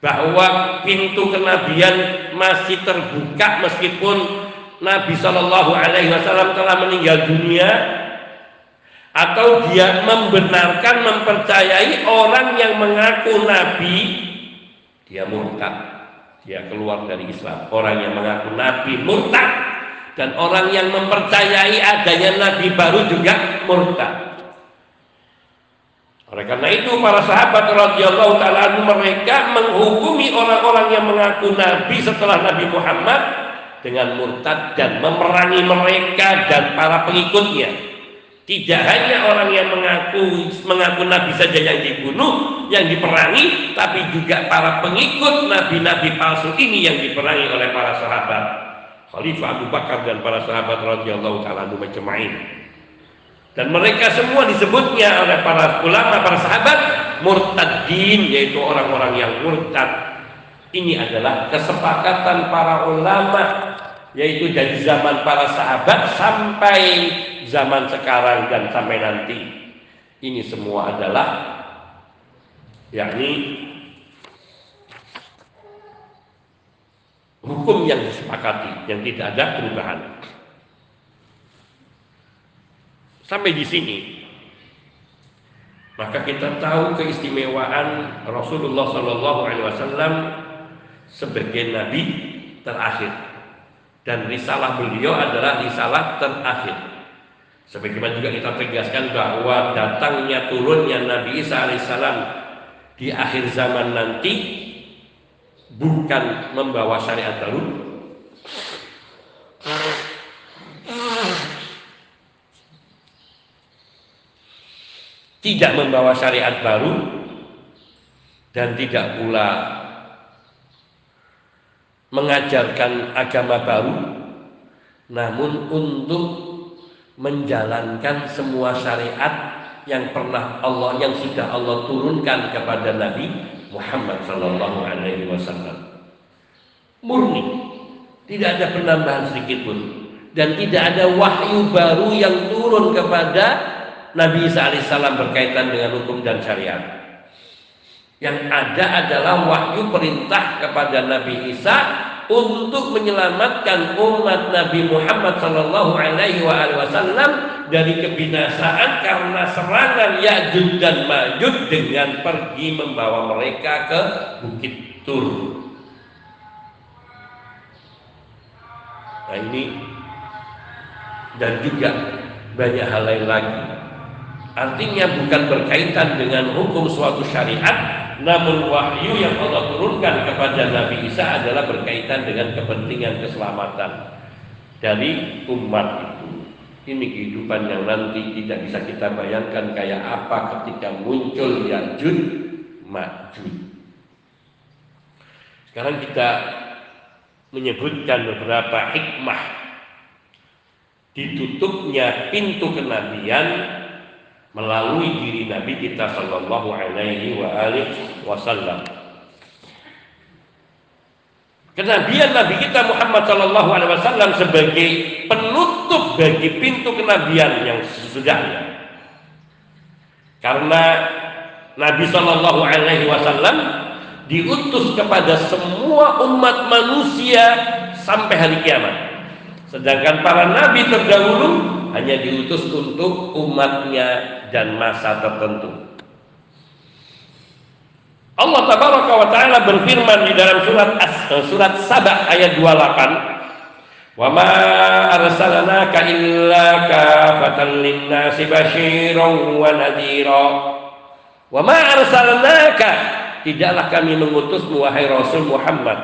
bahwa pintu kenabian masih terbuka meskipun Nabi Shallallahu Alaihi Wasallam telah meninggal dunia, atau dia membenarkan mempercayai orang yang mengaku nabi dia murtad. Dia keluar dari Islam. Orang yang mengaku nabi murtad. Dan orang yang mempercayai adanya nabi baru juga murtad. Oleh karena itu para sahabat radhiyallahu taala mereka menghukumi orang-orang yang mengaku nabi setelah Nabi Muhammad dengan murtad dan memerangi mereka dan para pengikutnya tidak hanya orang yang mengaku mengaku nabi saja yang dibunuh, yang diperangi, tapi juga para pengikut nabi-nabi palsu ini yang diperangi oleh para sahabat. Khalifah Abu Bakar dan para sahabat radhiyallahu taala majma'in. Dan mereka semua disebutnya oleh para ulama, para sahabat murtadin yaitu orang-orang yang murtad. Ini adalah kesepakatan para ulama yaitu dari zaman para sahabat sampai zaman sekarang dan sampai nanti. Ini semua adalah yakni hukum yang disepakati yang tidak ada perubahan. Sampai di sini. Maka kita tahu keistimewaan Rasulullah Shallallahu Alaihi Wasallam sebagai nabi terakhir. Dan risalah beliau adalah risalah terakhir Sebagaimana juga kita tegaskan bahwa datangnya turunnya Nabi Isa alaihissalam di akhir zaman nanti bukan membawa syariat baru, tidak membawa syariat baru dan tidak pula mengajarkan agama baru. Namun untuk menjalankan semua syariat yang pernah Allah yang sudah Allah turunkan kepada Nabi Muhammad Sallallahu Alaihi Wasallam. Murni. Tidak ada penambahan sedikit pun. Dan tidak ada wahyu baru yang turun kepada Nabi Isa alaihissalam berkaitan dengan hukum dan syariat. Yang ada adalah wahyu perintah kepada Nabi Isa untuk menyelamatkan umat Nabi Muhammad Sallallahu Alaihi Wasallam dari kebinasaan karena serangan Ya'juj dan Ma'juj dengan pergi membawa mereka ke Bukit Tur. Nah ini dan juga banyak hal lain lagi. Artinya bukan berkaitan dengan hukum suatu syariat, namun wahyu yang Allah turunkan kepada Nabi Isa adalah berkaitan dengan kepentingan keselamatan dari umat itu. Ini kehidupan yang nanti tidak bisa kita bayangkan kayak apa ketika muncul Ya'juj Ma'juj. Sekarang kita menyebutkan beberapa hikmah ditutupnya pintu kenabian melalui diri Nabi kita Shallallahu Alaihi Wasallam. Kenabian Nabi kita Muhammad Shallallahu Alaihi Wasallam sebagai penutup bagi pintu kenabian yang sesudahnya. Karena Nabi Shallallahu Alaihi Wasallam diutus kepada semua umat manusia sampai hari kiamat. Sedangkan para nabi terdahulu hanya diutus untuk umatnya dan masa tertentu. Allah tabaraka wa taala berfirman di dalam surat As, surat Saba ayat 28 Wa ma arsalnaka illa kafatan linnasi basyiran wa nadhira Wa ma arsalnaka tidaklah kami mengutusmu wahai Rasul Muhammad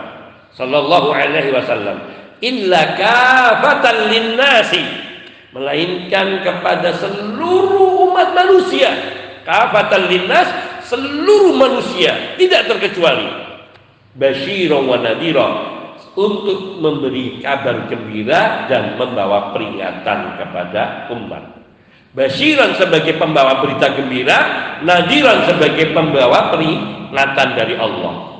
sallallahu alaihi wasallam illa kafatan linnasi. Melainkan kepada seluruh umat manusia. Kafatan linnas seluruh manusia. Tidak terkecuali. Basyirah wa nadhira. Untuk memberi kabar gembira dan membawa peringatan kepada umat. Basyiran sebagai pembawa berita gembira, nadiran sebagai pembawa peringatan dari Allah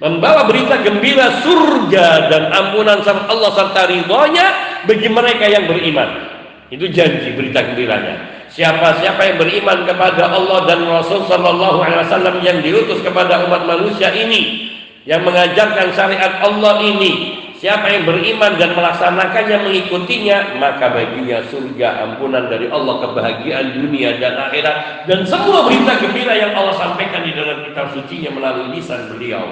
membawa berita gembira surga dan ampunan Allah serta ridhonya bagi mereka yang beriman. Itu janji berita gembiranya. Siapa-siapa yang beriman kepada Allah dan Rasul Sallallahu Alaihi Wasallam yang diutus kepada umat manusia ini, yang mengajarkan syariat Allah ini, siapa yang beriman dan melaksanakannya mengikutinya, maka baginya surga, ampunan dari Allah, kebahagiaan dunia dan akhirat, dan semua berita gembira yang Allah sampaikan di dalam kitab suci melalui lisan beliau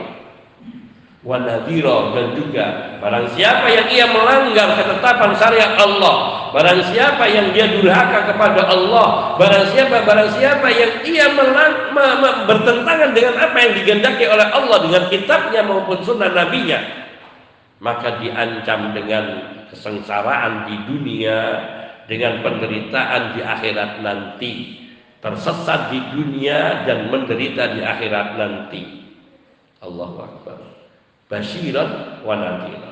wanadiro dan juga barang siapa yang ia melanggar ketetapan syariat Allah barang siapa yang dia durhaka kepada Allah barang siapa barang siapa yang ia melang, me, me, bertentangan dengan apa yang digendaki oleh Allah dengan kitabnya maupun sunnah nabinya maka diancam dengan kesengsaraan di dunia dengan penderitaan di akhirat nanti tersesat di dunia dan menderita di akhirat nanti. Allahu Akbar basyiran wa nadhira.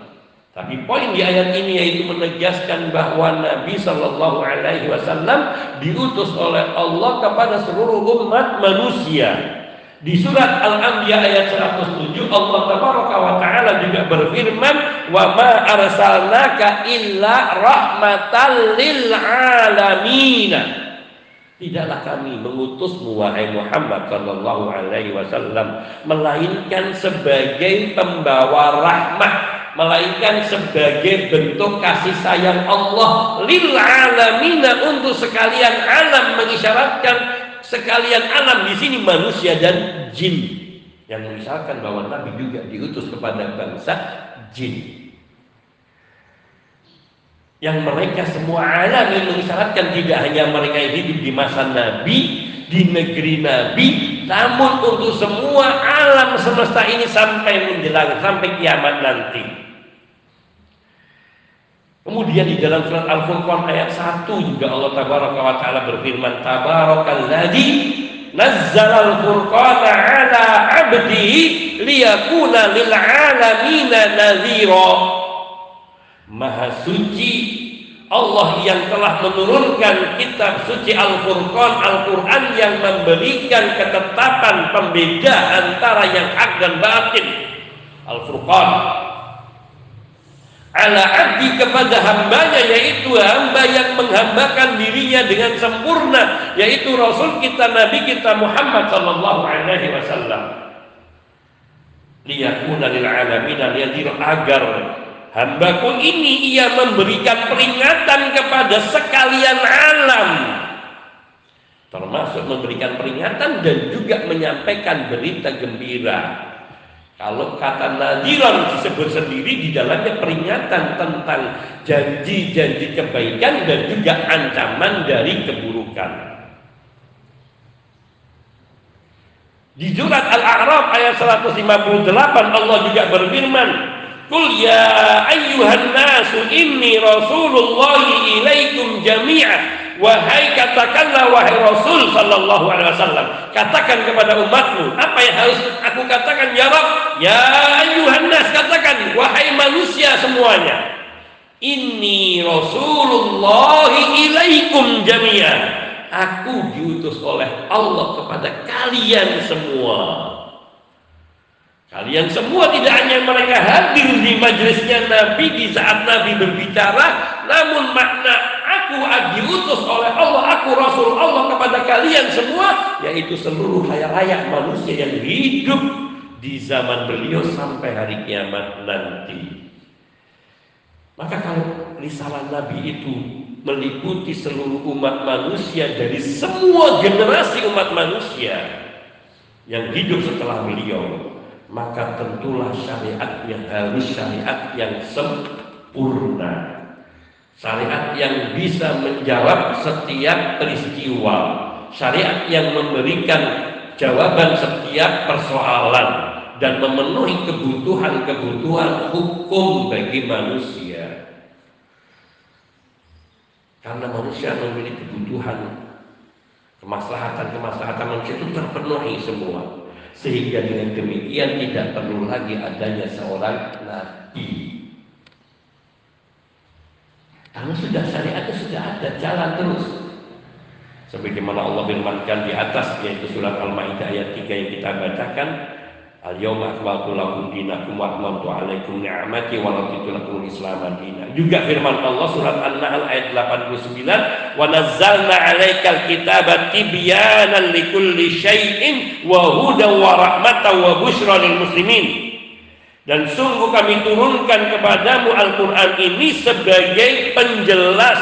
Tapi poin di ayat ini yaitu menegaskan bahwa Nabi Shallallahu Alaihi Wasallam diutus oleh Allah kepada seluruh umat manusia. Di surat Al-Anbiya ayat 107 Allah Tabaraka wa taala juga berfirman wa ma arsalnaka illa rahmatan lil alamin. Tidaklah kami mengutusmu wahai Muhammad sallallahu alaihi wasallam melainkan sebagai pembawa rahmat, melainkan sebagai bentuk kasih sayang Allah lil alamin. Untuk sekalian alam mengisyaratkan sekalian alam di sini manusia dan jin. Yang mengisyaratkan bahwa Nabi juga diutus kepada bangsa jin yang mereka semua alam yang mengisyaratkan tidak hanya mereka yang hidup di masa Nabi, di negeri Nabi, namun untuk semua alam semesta ini sampai menjelang sampai kiamat nanti. Kemudian di dalam surat Al-Furqan ayat 1 juga Allah tabaraka wa taala berfirman tabarakalladzi nazzalal furqana ala abdihi liyakuna lil alamina Maha suci Allah yang telah menurunkan kitab suci Al-Furqan Al-Quran yang memberikan ketetapan pembeda antara yang hak dan batin. Al-Furqan. Ala abdi kepada hambanya yaitu hamba yang menghambakan dirinya dengan sempurna yaitu Rasul kita Nabi kita Muhammad sallallahu alaihi wasallam. Liyakuna lil alamin agar Hambaku ini ia memberikan peringatan kepada sekalian alam. Termasuk memberikan peringatan dan juga menyampaikan berita gembira. Kalau kata nadiran disebut sendiri di dalamnya peringatan tentang janji-janji kebaikan dan juga ancaman dari keburukan. Di surat Al-A'raf ayat 158 Allah juga berfirman, Qul ya ayyuhan nasu inni rasulullah ilaikum jami'a Wahai katakanlah wahai Rasul sallallahu alaihi wasallam katakan kepada umatmu apa yang harus aku katakan ya Rabb? Ya ayyuhan nas katakan wahai manusia semuanya ini Rasulullah ilaikum jami'a aku diutus oleh Allah kepada kalian semua Kalian semua tidak hanya mereka hadir di majelisnya Nabi di saat Nabi berbicara, namun makna aku diutus oleh Allah, aku Rasul Allah kepada kalian semua, yaitu seluruh layak manusia yang hidup di zaman beliau sampai hari kiamat nanti. Maka kalau risalah Nabi itu meliputi seluruh umat manusia dari semua generasi umat manusia yang hidup setelah beliau, maka tentulah syariatnya harus syariat yang sempurna. Syariat yang bisa menjawab setiap peristiwa. Syariat yang memberikan jawaban setiap persoalan dan memenuhi kebutuhan-kebutuhan hukum bagi manusia. Karena manusia memiliki kebutuhan kemaslahatan-kemaslahatan manusia itu terpenuhi semua sehingga dengan demikian tidak perlu lagi adanya seorang nabi. Karena sudah syariatnya sudah ada, jalan terus. Sebagaimana Allah firmankan di atas yaitu surat Al-Maidah ayat 3 yang kita bacakan, Al-yawma akmaltu lakum dinakum wa atmamtu alaikum ni'amati wa raditu lakum Islam madina. Juga firman Allah surat An-Nahl ayat 89, "Wa nazzalna 'alaikal kitaba tibyanan likulli syai'in wa hudan wa rahmatan wa busyra lil muslimin." Dan sungguh kami turunkan kepadamu Al-Quran ini sebagai penjelas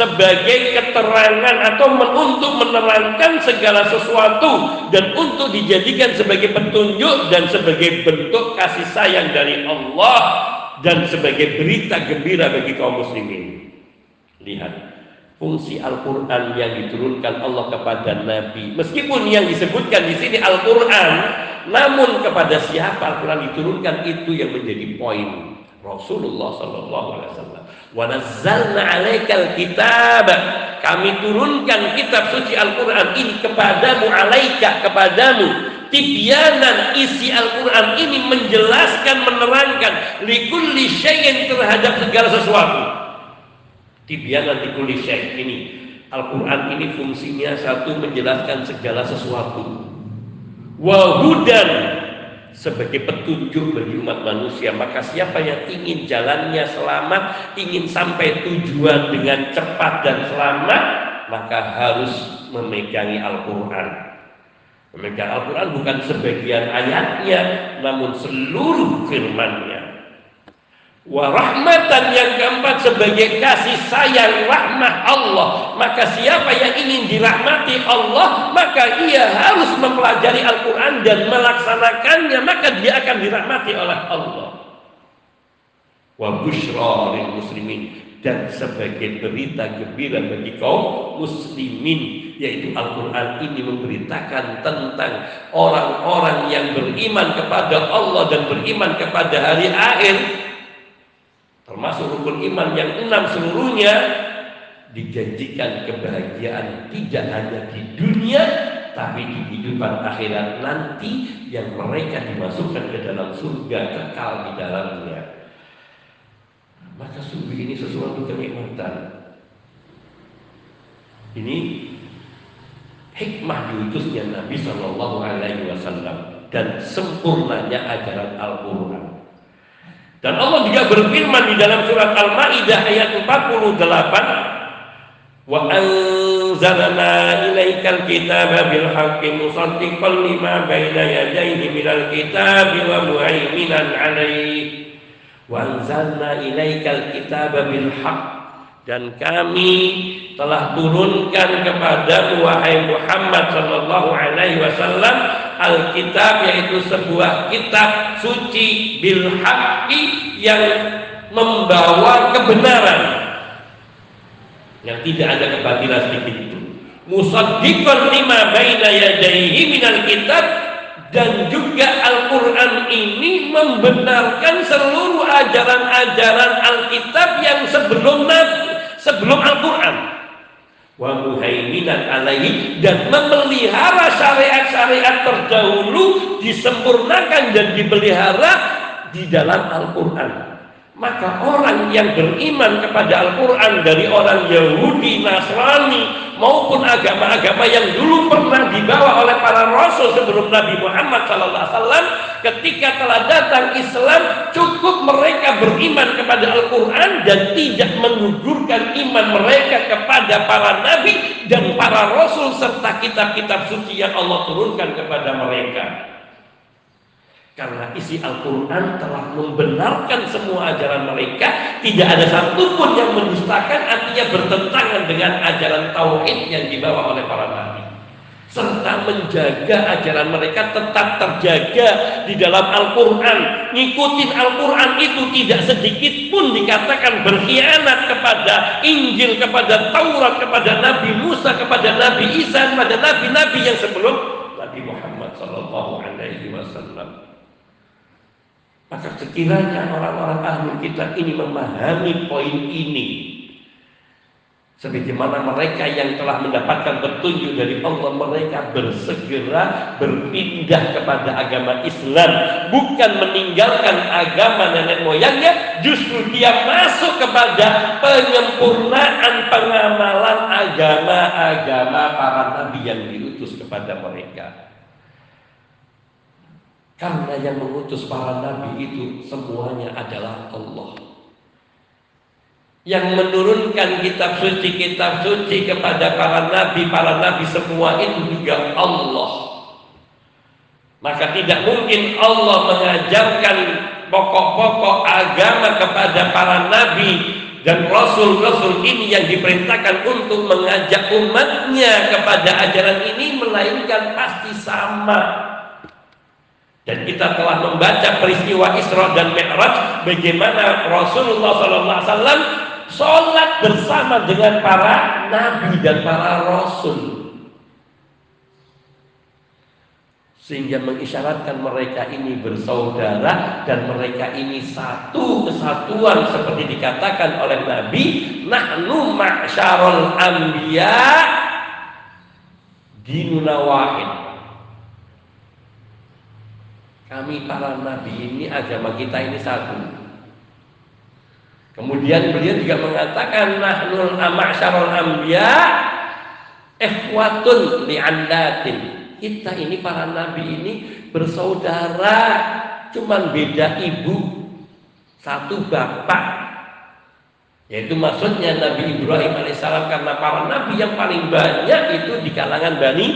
sebagai keterangan atau untuk menerangkan segala sesuatu dan untuk dijadikan sebagai petunjuk dan sebagai bentuk kasih sayang dari Allah dan sebagai berita gembira bagi kaum muslimin. Lihat fungsi Al-Qur'an yang diturunkan Allah kepada nabi. Meskipun yang disebutkan di sini Al-Qur'an, namun kepada siapa Al-Qur'an diturunkan itu yang menjadi poin Rasulullah sallallahu alaihi wasallam. Wa 'alaikal kitab. Kami turunkan kitab suci Al-Qur'an ini kepadamu alaika kepadamu. Tibyanan isi Al-Qur'an ini menjelaskan menerangkan likulli syai'in terhadap segala sesuatu. Tibyanan likulli syai' ini Al-Quran ini fungsinya satu menjelaskan segala sesuatu. Wahudan sebagai petunjuk bagi umat manusia. Maka siapa yang ingin jalannya selamat ingin sampai tujuan dengan cepat dan selamat maka harus memegangi Al-Quran. Memegang Al-Quran bukan sebagian ayatnya namun seluruh Warahmatan yang keempat sebagai kasih sayang rahmat Allah. Maka siapa yang ingin dirahmati Allah, maka ia harus mempelajari Al-Quran dan melaksanakannya, maka dia akan dirahmati oleh Allah. Wa muslimin dan sebagai berita gembira bagi kaum muslimin yaitu Al-Quran ini memberitakan tentang orang-orang yang beriman kepada Allah dan beriman kepada hari akhir termasuk rukun iman yang enam seluruhnya dijanjikan kebahagiaan tidak hanya di dunia tapi di kehidupan akhirat nanti yang mereka dimasukkan ke dalam surga kekal di dalamnya. Maka sungguh ini sesuatu kenikmatan. Ini hikmah diutusnya Nabi Shallallahu Alaihi Wasallam dan sempurnanya ajaran Al-Quran. Dan Allah juga berfirman di dalam surat Al-Maidah ayat 48, "Wa anzalna ilaikal kitaba bil haqqi musaddiqan lima baina yadayhi minal kitabi wa muhaiminan alaihi." Wa anzalna ilaikal kitaba bil haqq dan kami telah turunkan kepada wahai Muhammad sallallahu alaihi wasallam Alkitab yaitu sebuah kitab suci bil haqqi yang membawa kebenaran. Yang tidak ada kebatilan sedikit itu. Musaddiqan lima baina yadayhi minal kitab dan juga Al-Quran ini membenarkan seluruh ajaran-ajaran Alkitab yang sebelum Nabi, sebelum Al-Quran wa muhaiminan alaihi dan memelihara syariat-syariat terdahulu disempurnakan dan dipelihara di dalam Al-Quran. Maka orang yang beriman kepada Al-Quran dari orang Yahudi, Nasrani maupun agama-agama yang dulu pernah dibawa oleh para rasul sebelum Nabi Muhammad SAW ketika telah datang Islam cukup mereka beriman kepada Al-Quran dan tidak menggugurkan iman mereka kepada para nabi dan para rasul serta kitab-kitab suci yang Allah turunkan kepada mereka karena isi Al-Quran telah membenarkan semua ajaran mereka Tidak ada satupun yang mendustakan Artinya bertentangan dengan ajaran Tauhid yang dibawa oleh para nabi Serta menjaga ajaran mereka tetap terjaga di dalam Al-Quran Ngikutin Al-Quran itu tidak sedikit pun dikatakan berkhianat kepada Injil, kepada Taurat, kepada Nabi Musa, kepada Nabi Isa, kepada Nabi-Nabi yang sebelum Nabi Muhammad Sallallahu Alaihi Wasallam. Maka sekiranya orang-orang ahli kita ini memahami poin ini Sebagaimana mereka yang telah mendapatkan petunjuk dari Allah Mereka bersegera berpindah kepada agama Islam Bukan meninggalkan agama nenek moyangnya Justru dia masuk kepada penyempurnaan pengamalan agama-agama para nabi yang diutus kepada mereka karena yang mengutus para nabi itu semuanya adalah Allah. Yang menurunkan kitab suci-kitab suci kepada para nabi, para nabi semua itu juga Allah. Maka tidak mungkin Allah mengajarkan pokok-pokok agama kepada para nabi dan rasul-rasul ini yang diperintahkan untuk mengajak umatnya kepada ajaran ini melainkan pasti sama dan kita telah membaca peristiwa Isra dan Mi'raj bagaimana Rasulullah SAW sholat bersama dengan para nabi dan para rasul. Sehingga mengisyaratkan mereka ini bersaudara dan mereka ini satu kesatuan seperti dikatakan oleh Nabi, nahnu ma'syarul anbiya dinuna wahid kami para nabi ini agama kita ini satu. Kemudian beliau juga mengatakan nahnul ama'syarul anbiya ikhwatun li'andatin. Kita ini para nabi ini bersaudara, cuman beda ibu, satu bapak. Yaitu maksudnya Nabi Ibrahim alaihissalam karena para nabi yang paling banyak itu di kalangan Bani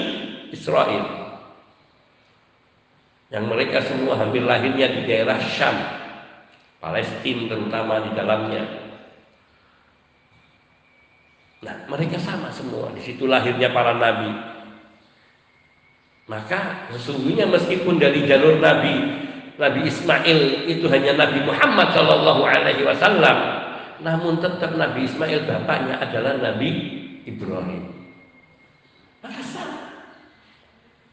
Israel yang mereka semua hampir lahirnya di daerah Syam, Palestina terutama di dalamnya. Nah, mereka sama semua. Di situ lahirnya para nabi. Maka sesungguhnya meskipun dari jalur nabi Nabi Ismail itu hanya Nabi Muhammad Shallallahu Alaihi Wasallam, namun tetap Nabi Ismail bapaknya adalah Nabi Ibrahim. Maka sama.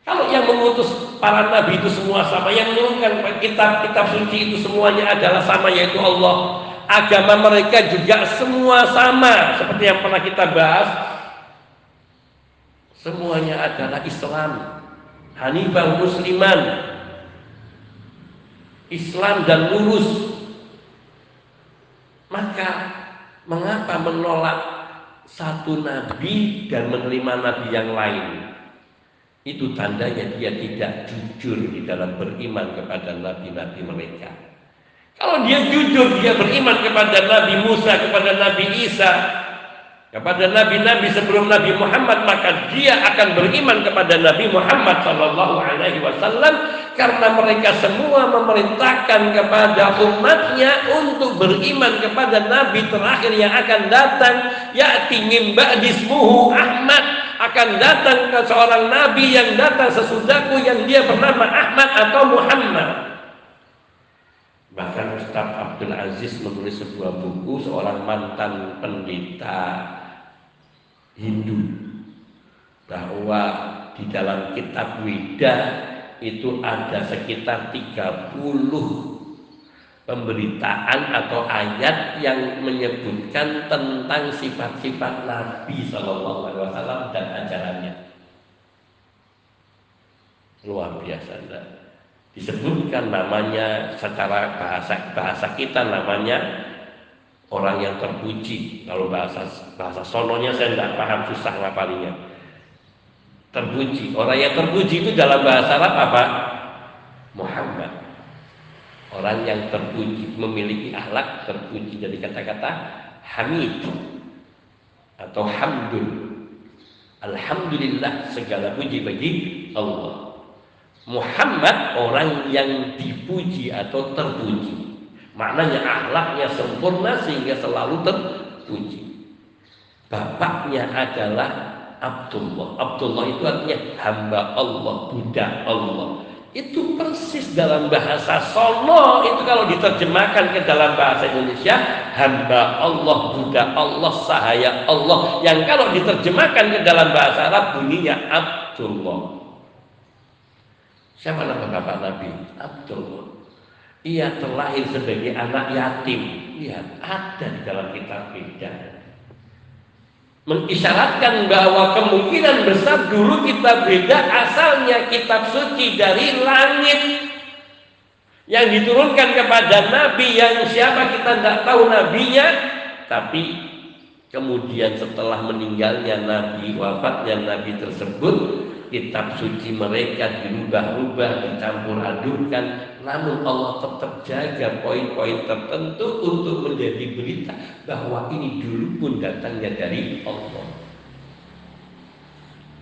Kalau yang mengutus para nabi itu semua sama, yang menurunkan kitab-kitab suci itu semuanya adalah sama yaitu Allah. Agama mereka juga semua sama seperti yang pernah kita bahas. Semuanya adalah Islam. Hanifah musliman. Islam dan lurus. Maka mengapa menolak satu nabi dan menerima nabi yang lain? Itu tandanya dia tidak jujur di dalam beriman kepada nabi-nabi mereka. Kalau dia jujur, dia beriman kepada Nabi Musa, kepada Nabi Isa, kepada nabi-nabi sebelum Nabi Muhammad maka dia akan beriman kepada Nabi Muhammad sallallahu alaihi wasallam karena mereka semua memerintahkan kepada umatnya untuk beriman kepada nabi terakhir yang akan datang yaitu min ba'dismuhu Ahmad akan datang ke seorang nabi yang datang sesudahku yang dia bernama Ahmad atau Muhammad. Bahkan Ustaz Abdul Aziz menulis sebuah buku seorang mantan pendeta Hindu. Bahwa di dalam kitab Weda itu ada sekitar 30 pemberitaan atau ayat yang menyebutkan tentang sifat-sifat Nabi Shallallahu Alaihi Wasallam dan ajarannya. Luar biasa, enggak? disebutkan namanya secara bahasa bahasa kita namanya orang yang terpuji. Kalau bahasa bahasa sononya saya tidak paham susah ngapalinya. Terpuji. Orang yang terpuji itu dalam bahasa Arab apa? Muhammad. Orang yang terpuji memiliki akhlak terpuji dari kata-kata hamid atau hamdul. Alhamdulillah segala puji bagi Allah. Muhammad orang yang dipuji atau terpuji. Maknanya akhlaknya sempurna sehingga selalu terpuji. Bapaknya adalah Abdullah. Abdullah itu artinya hamba Allah, budak Allah. Itu persis dalam bahasa Solo itu kalau diterjemahkan ke dalam bahasa Indonesia hamba Allah, budak Allah, sahaya Allah. Yang kalau diterjemahkan ke dalam bahasa Arab bunyinya Abdullah. Siapa nama bapak Nabi? Abdullah. Ia terlahir sebagai anak yatim. Lihat, ada di dalam kitab beda. Mengisyaratkan bahwa kemungkinan besar dulu kita beda asalnya kitab suci dari langit yang diturunkan kepada nabi yang siapa kita tidak tahu nabinya tapi kemudian setelah meninggalnya nabi wafatnya nabi tersebut kitab suci mereka dirubah-rubah, dicampur adukan, namun Allah tetap jaga poin-poin tertentu untuk menjadi berita bahwa ini dulu pun datangnya dari Allah.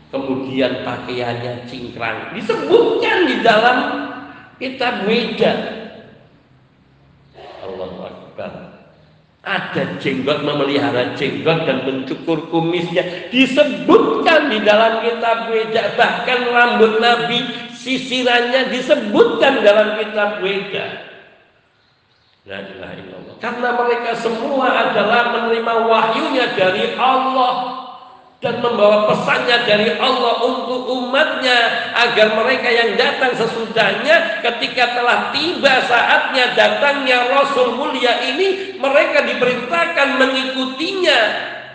Kemudian pakaiannya cingkrang disebutkan di dalam kitab Weda. Allah Akbar ada jenggot memelihara jenggot dan mencukur kumisnya. Disebutkan di dalam kitab Weda bahkan rambut Nabi sisirannya disebutkan dalam kitab Weda. Karena mereka semua adalah menerima wahyunya dari Allah dan membawa pesannya dari Allah untuk umatnya agar mereka yang datang sesudahnya ketika telah tiba saatnya datangnya Rasul mulia ini mereka diperintahkan mengikutinya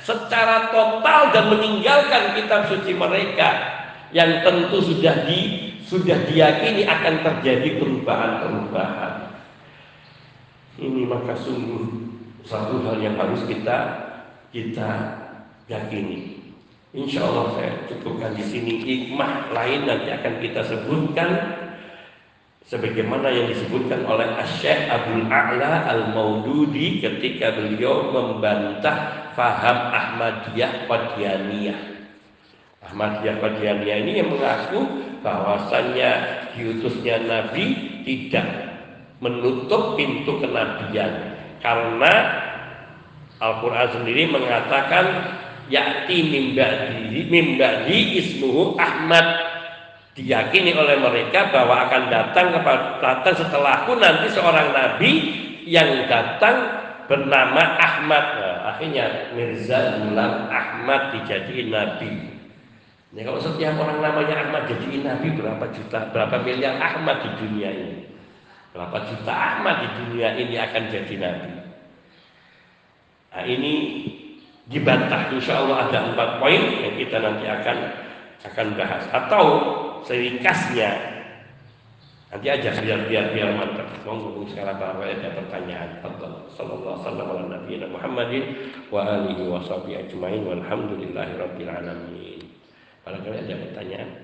secara total dan meninggalkan kitab suci mereka yang tentu sudah di sudah diyakini akan terjadi perubahan-perubahan. Ini maka sungguh satu hal yang harus kita kita yakini Insya Allah saya cukupkan di sini hikmah lain nanti akan kita sebutkan sebagaimana yang disebutkan oleh Syekh Abdul A'la Al-Maududi ketika beliau membantah faham Ahmadiyah Qadianiyah. Ahmadiyah Qadianiyah ini yang mengaku bahwasannya diutusnya Nabi tidak menutup pintu kenabian karena Al-Quran sendiri mengatakan yakti mimbadi mimbadi ismuhu Ahmad. Diyakini oleh mereka bahwa akan datang kepada datang setelahku nanti seorang nabi yang datang bernama Ahmad. Nah, akhirnya Mirza Gulam Ahmad dijadiin nabi. Ini kalau setiap orang namanya Ahmad jadi nabi berapa juta berapa miliar Ahmad di dunia ini? Berapa juta Ahmad di dunia ini akan jadi nabi? Nah ini dibantah. Insya Allah ada empat poin yang kita nanti akan akan bahas. Atau seringkasnya nanti aja biar biar biar mantap. Monggo sekarang kalau ada pertanyaan. Allah sallallahu alaihi wa sallam Muhammadin wa alihi wa sahbihi ajmain. Walhamdulillahi rabbil alamin. Barangkali ada pertanyaan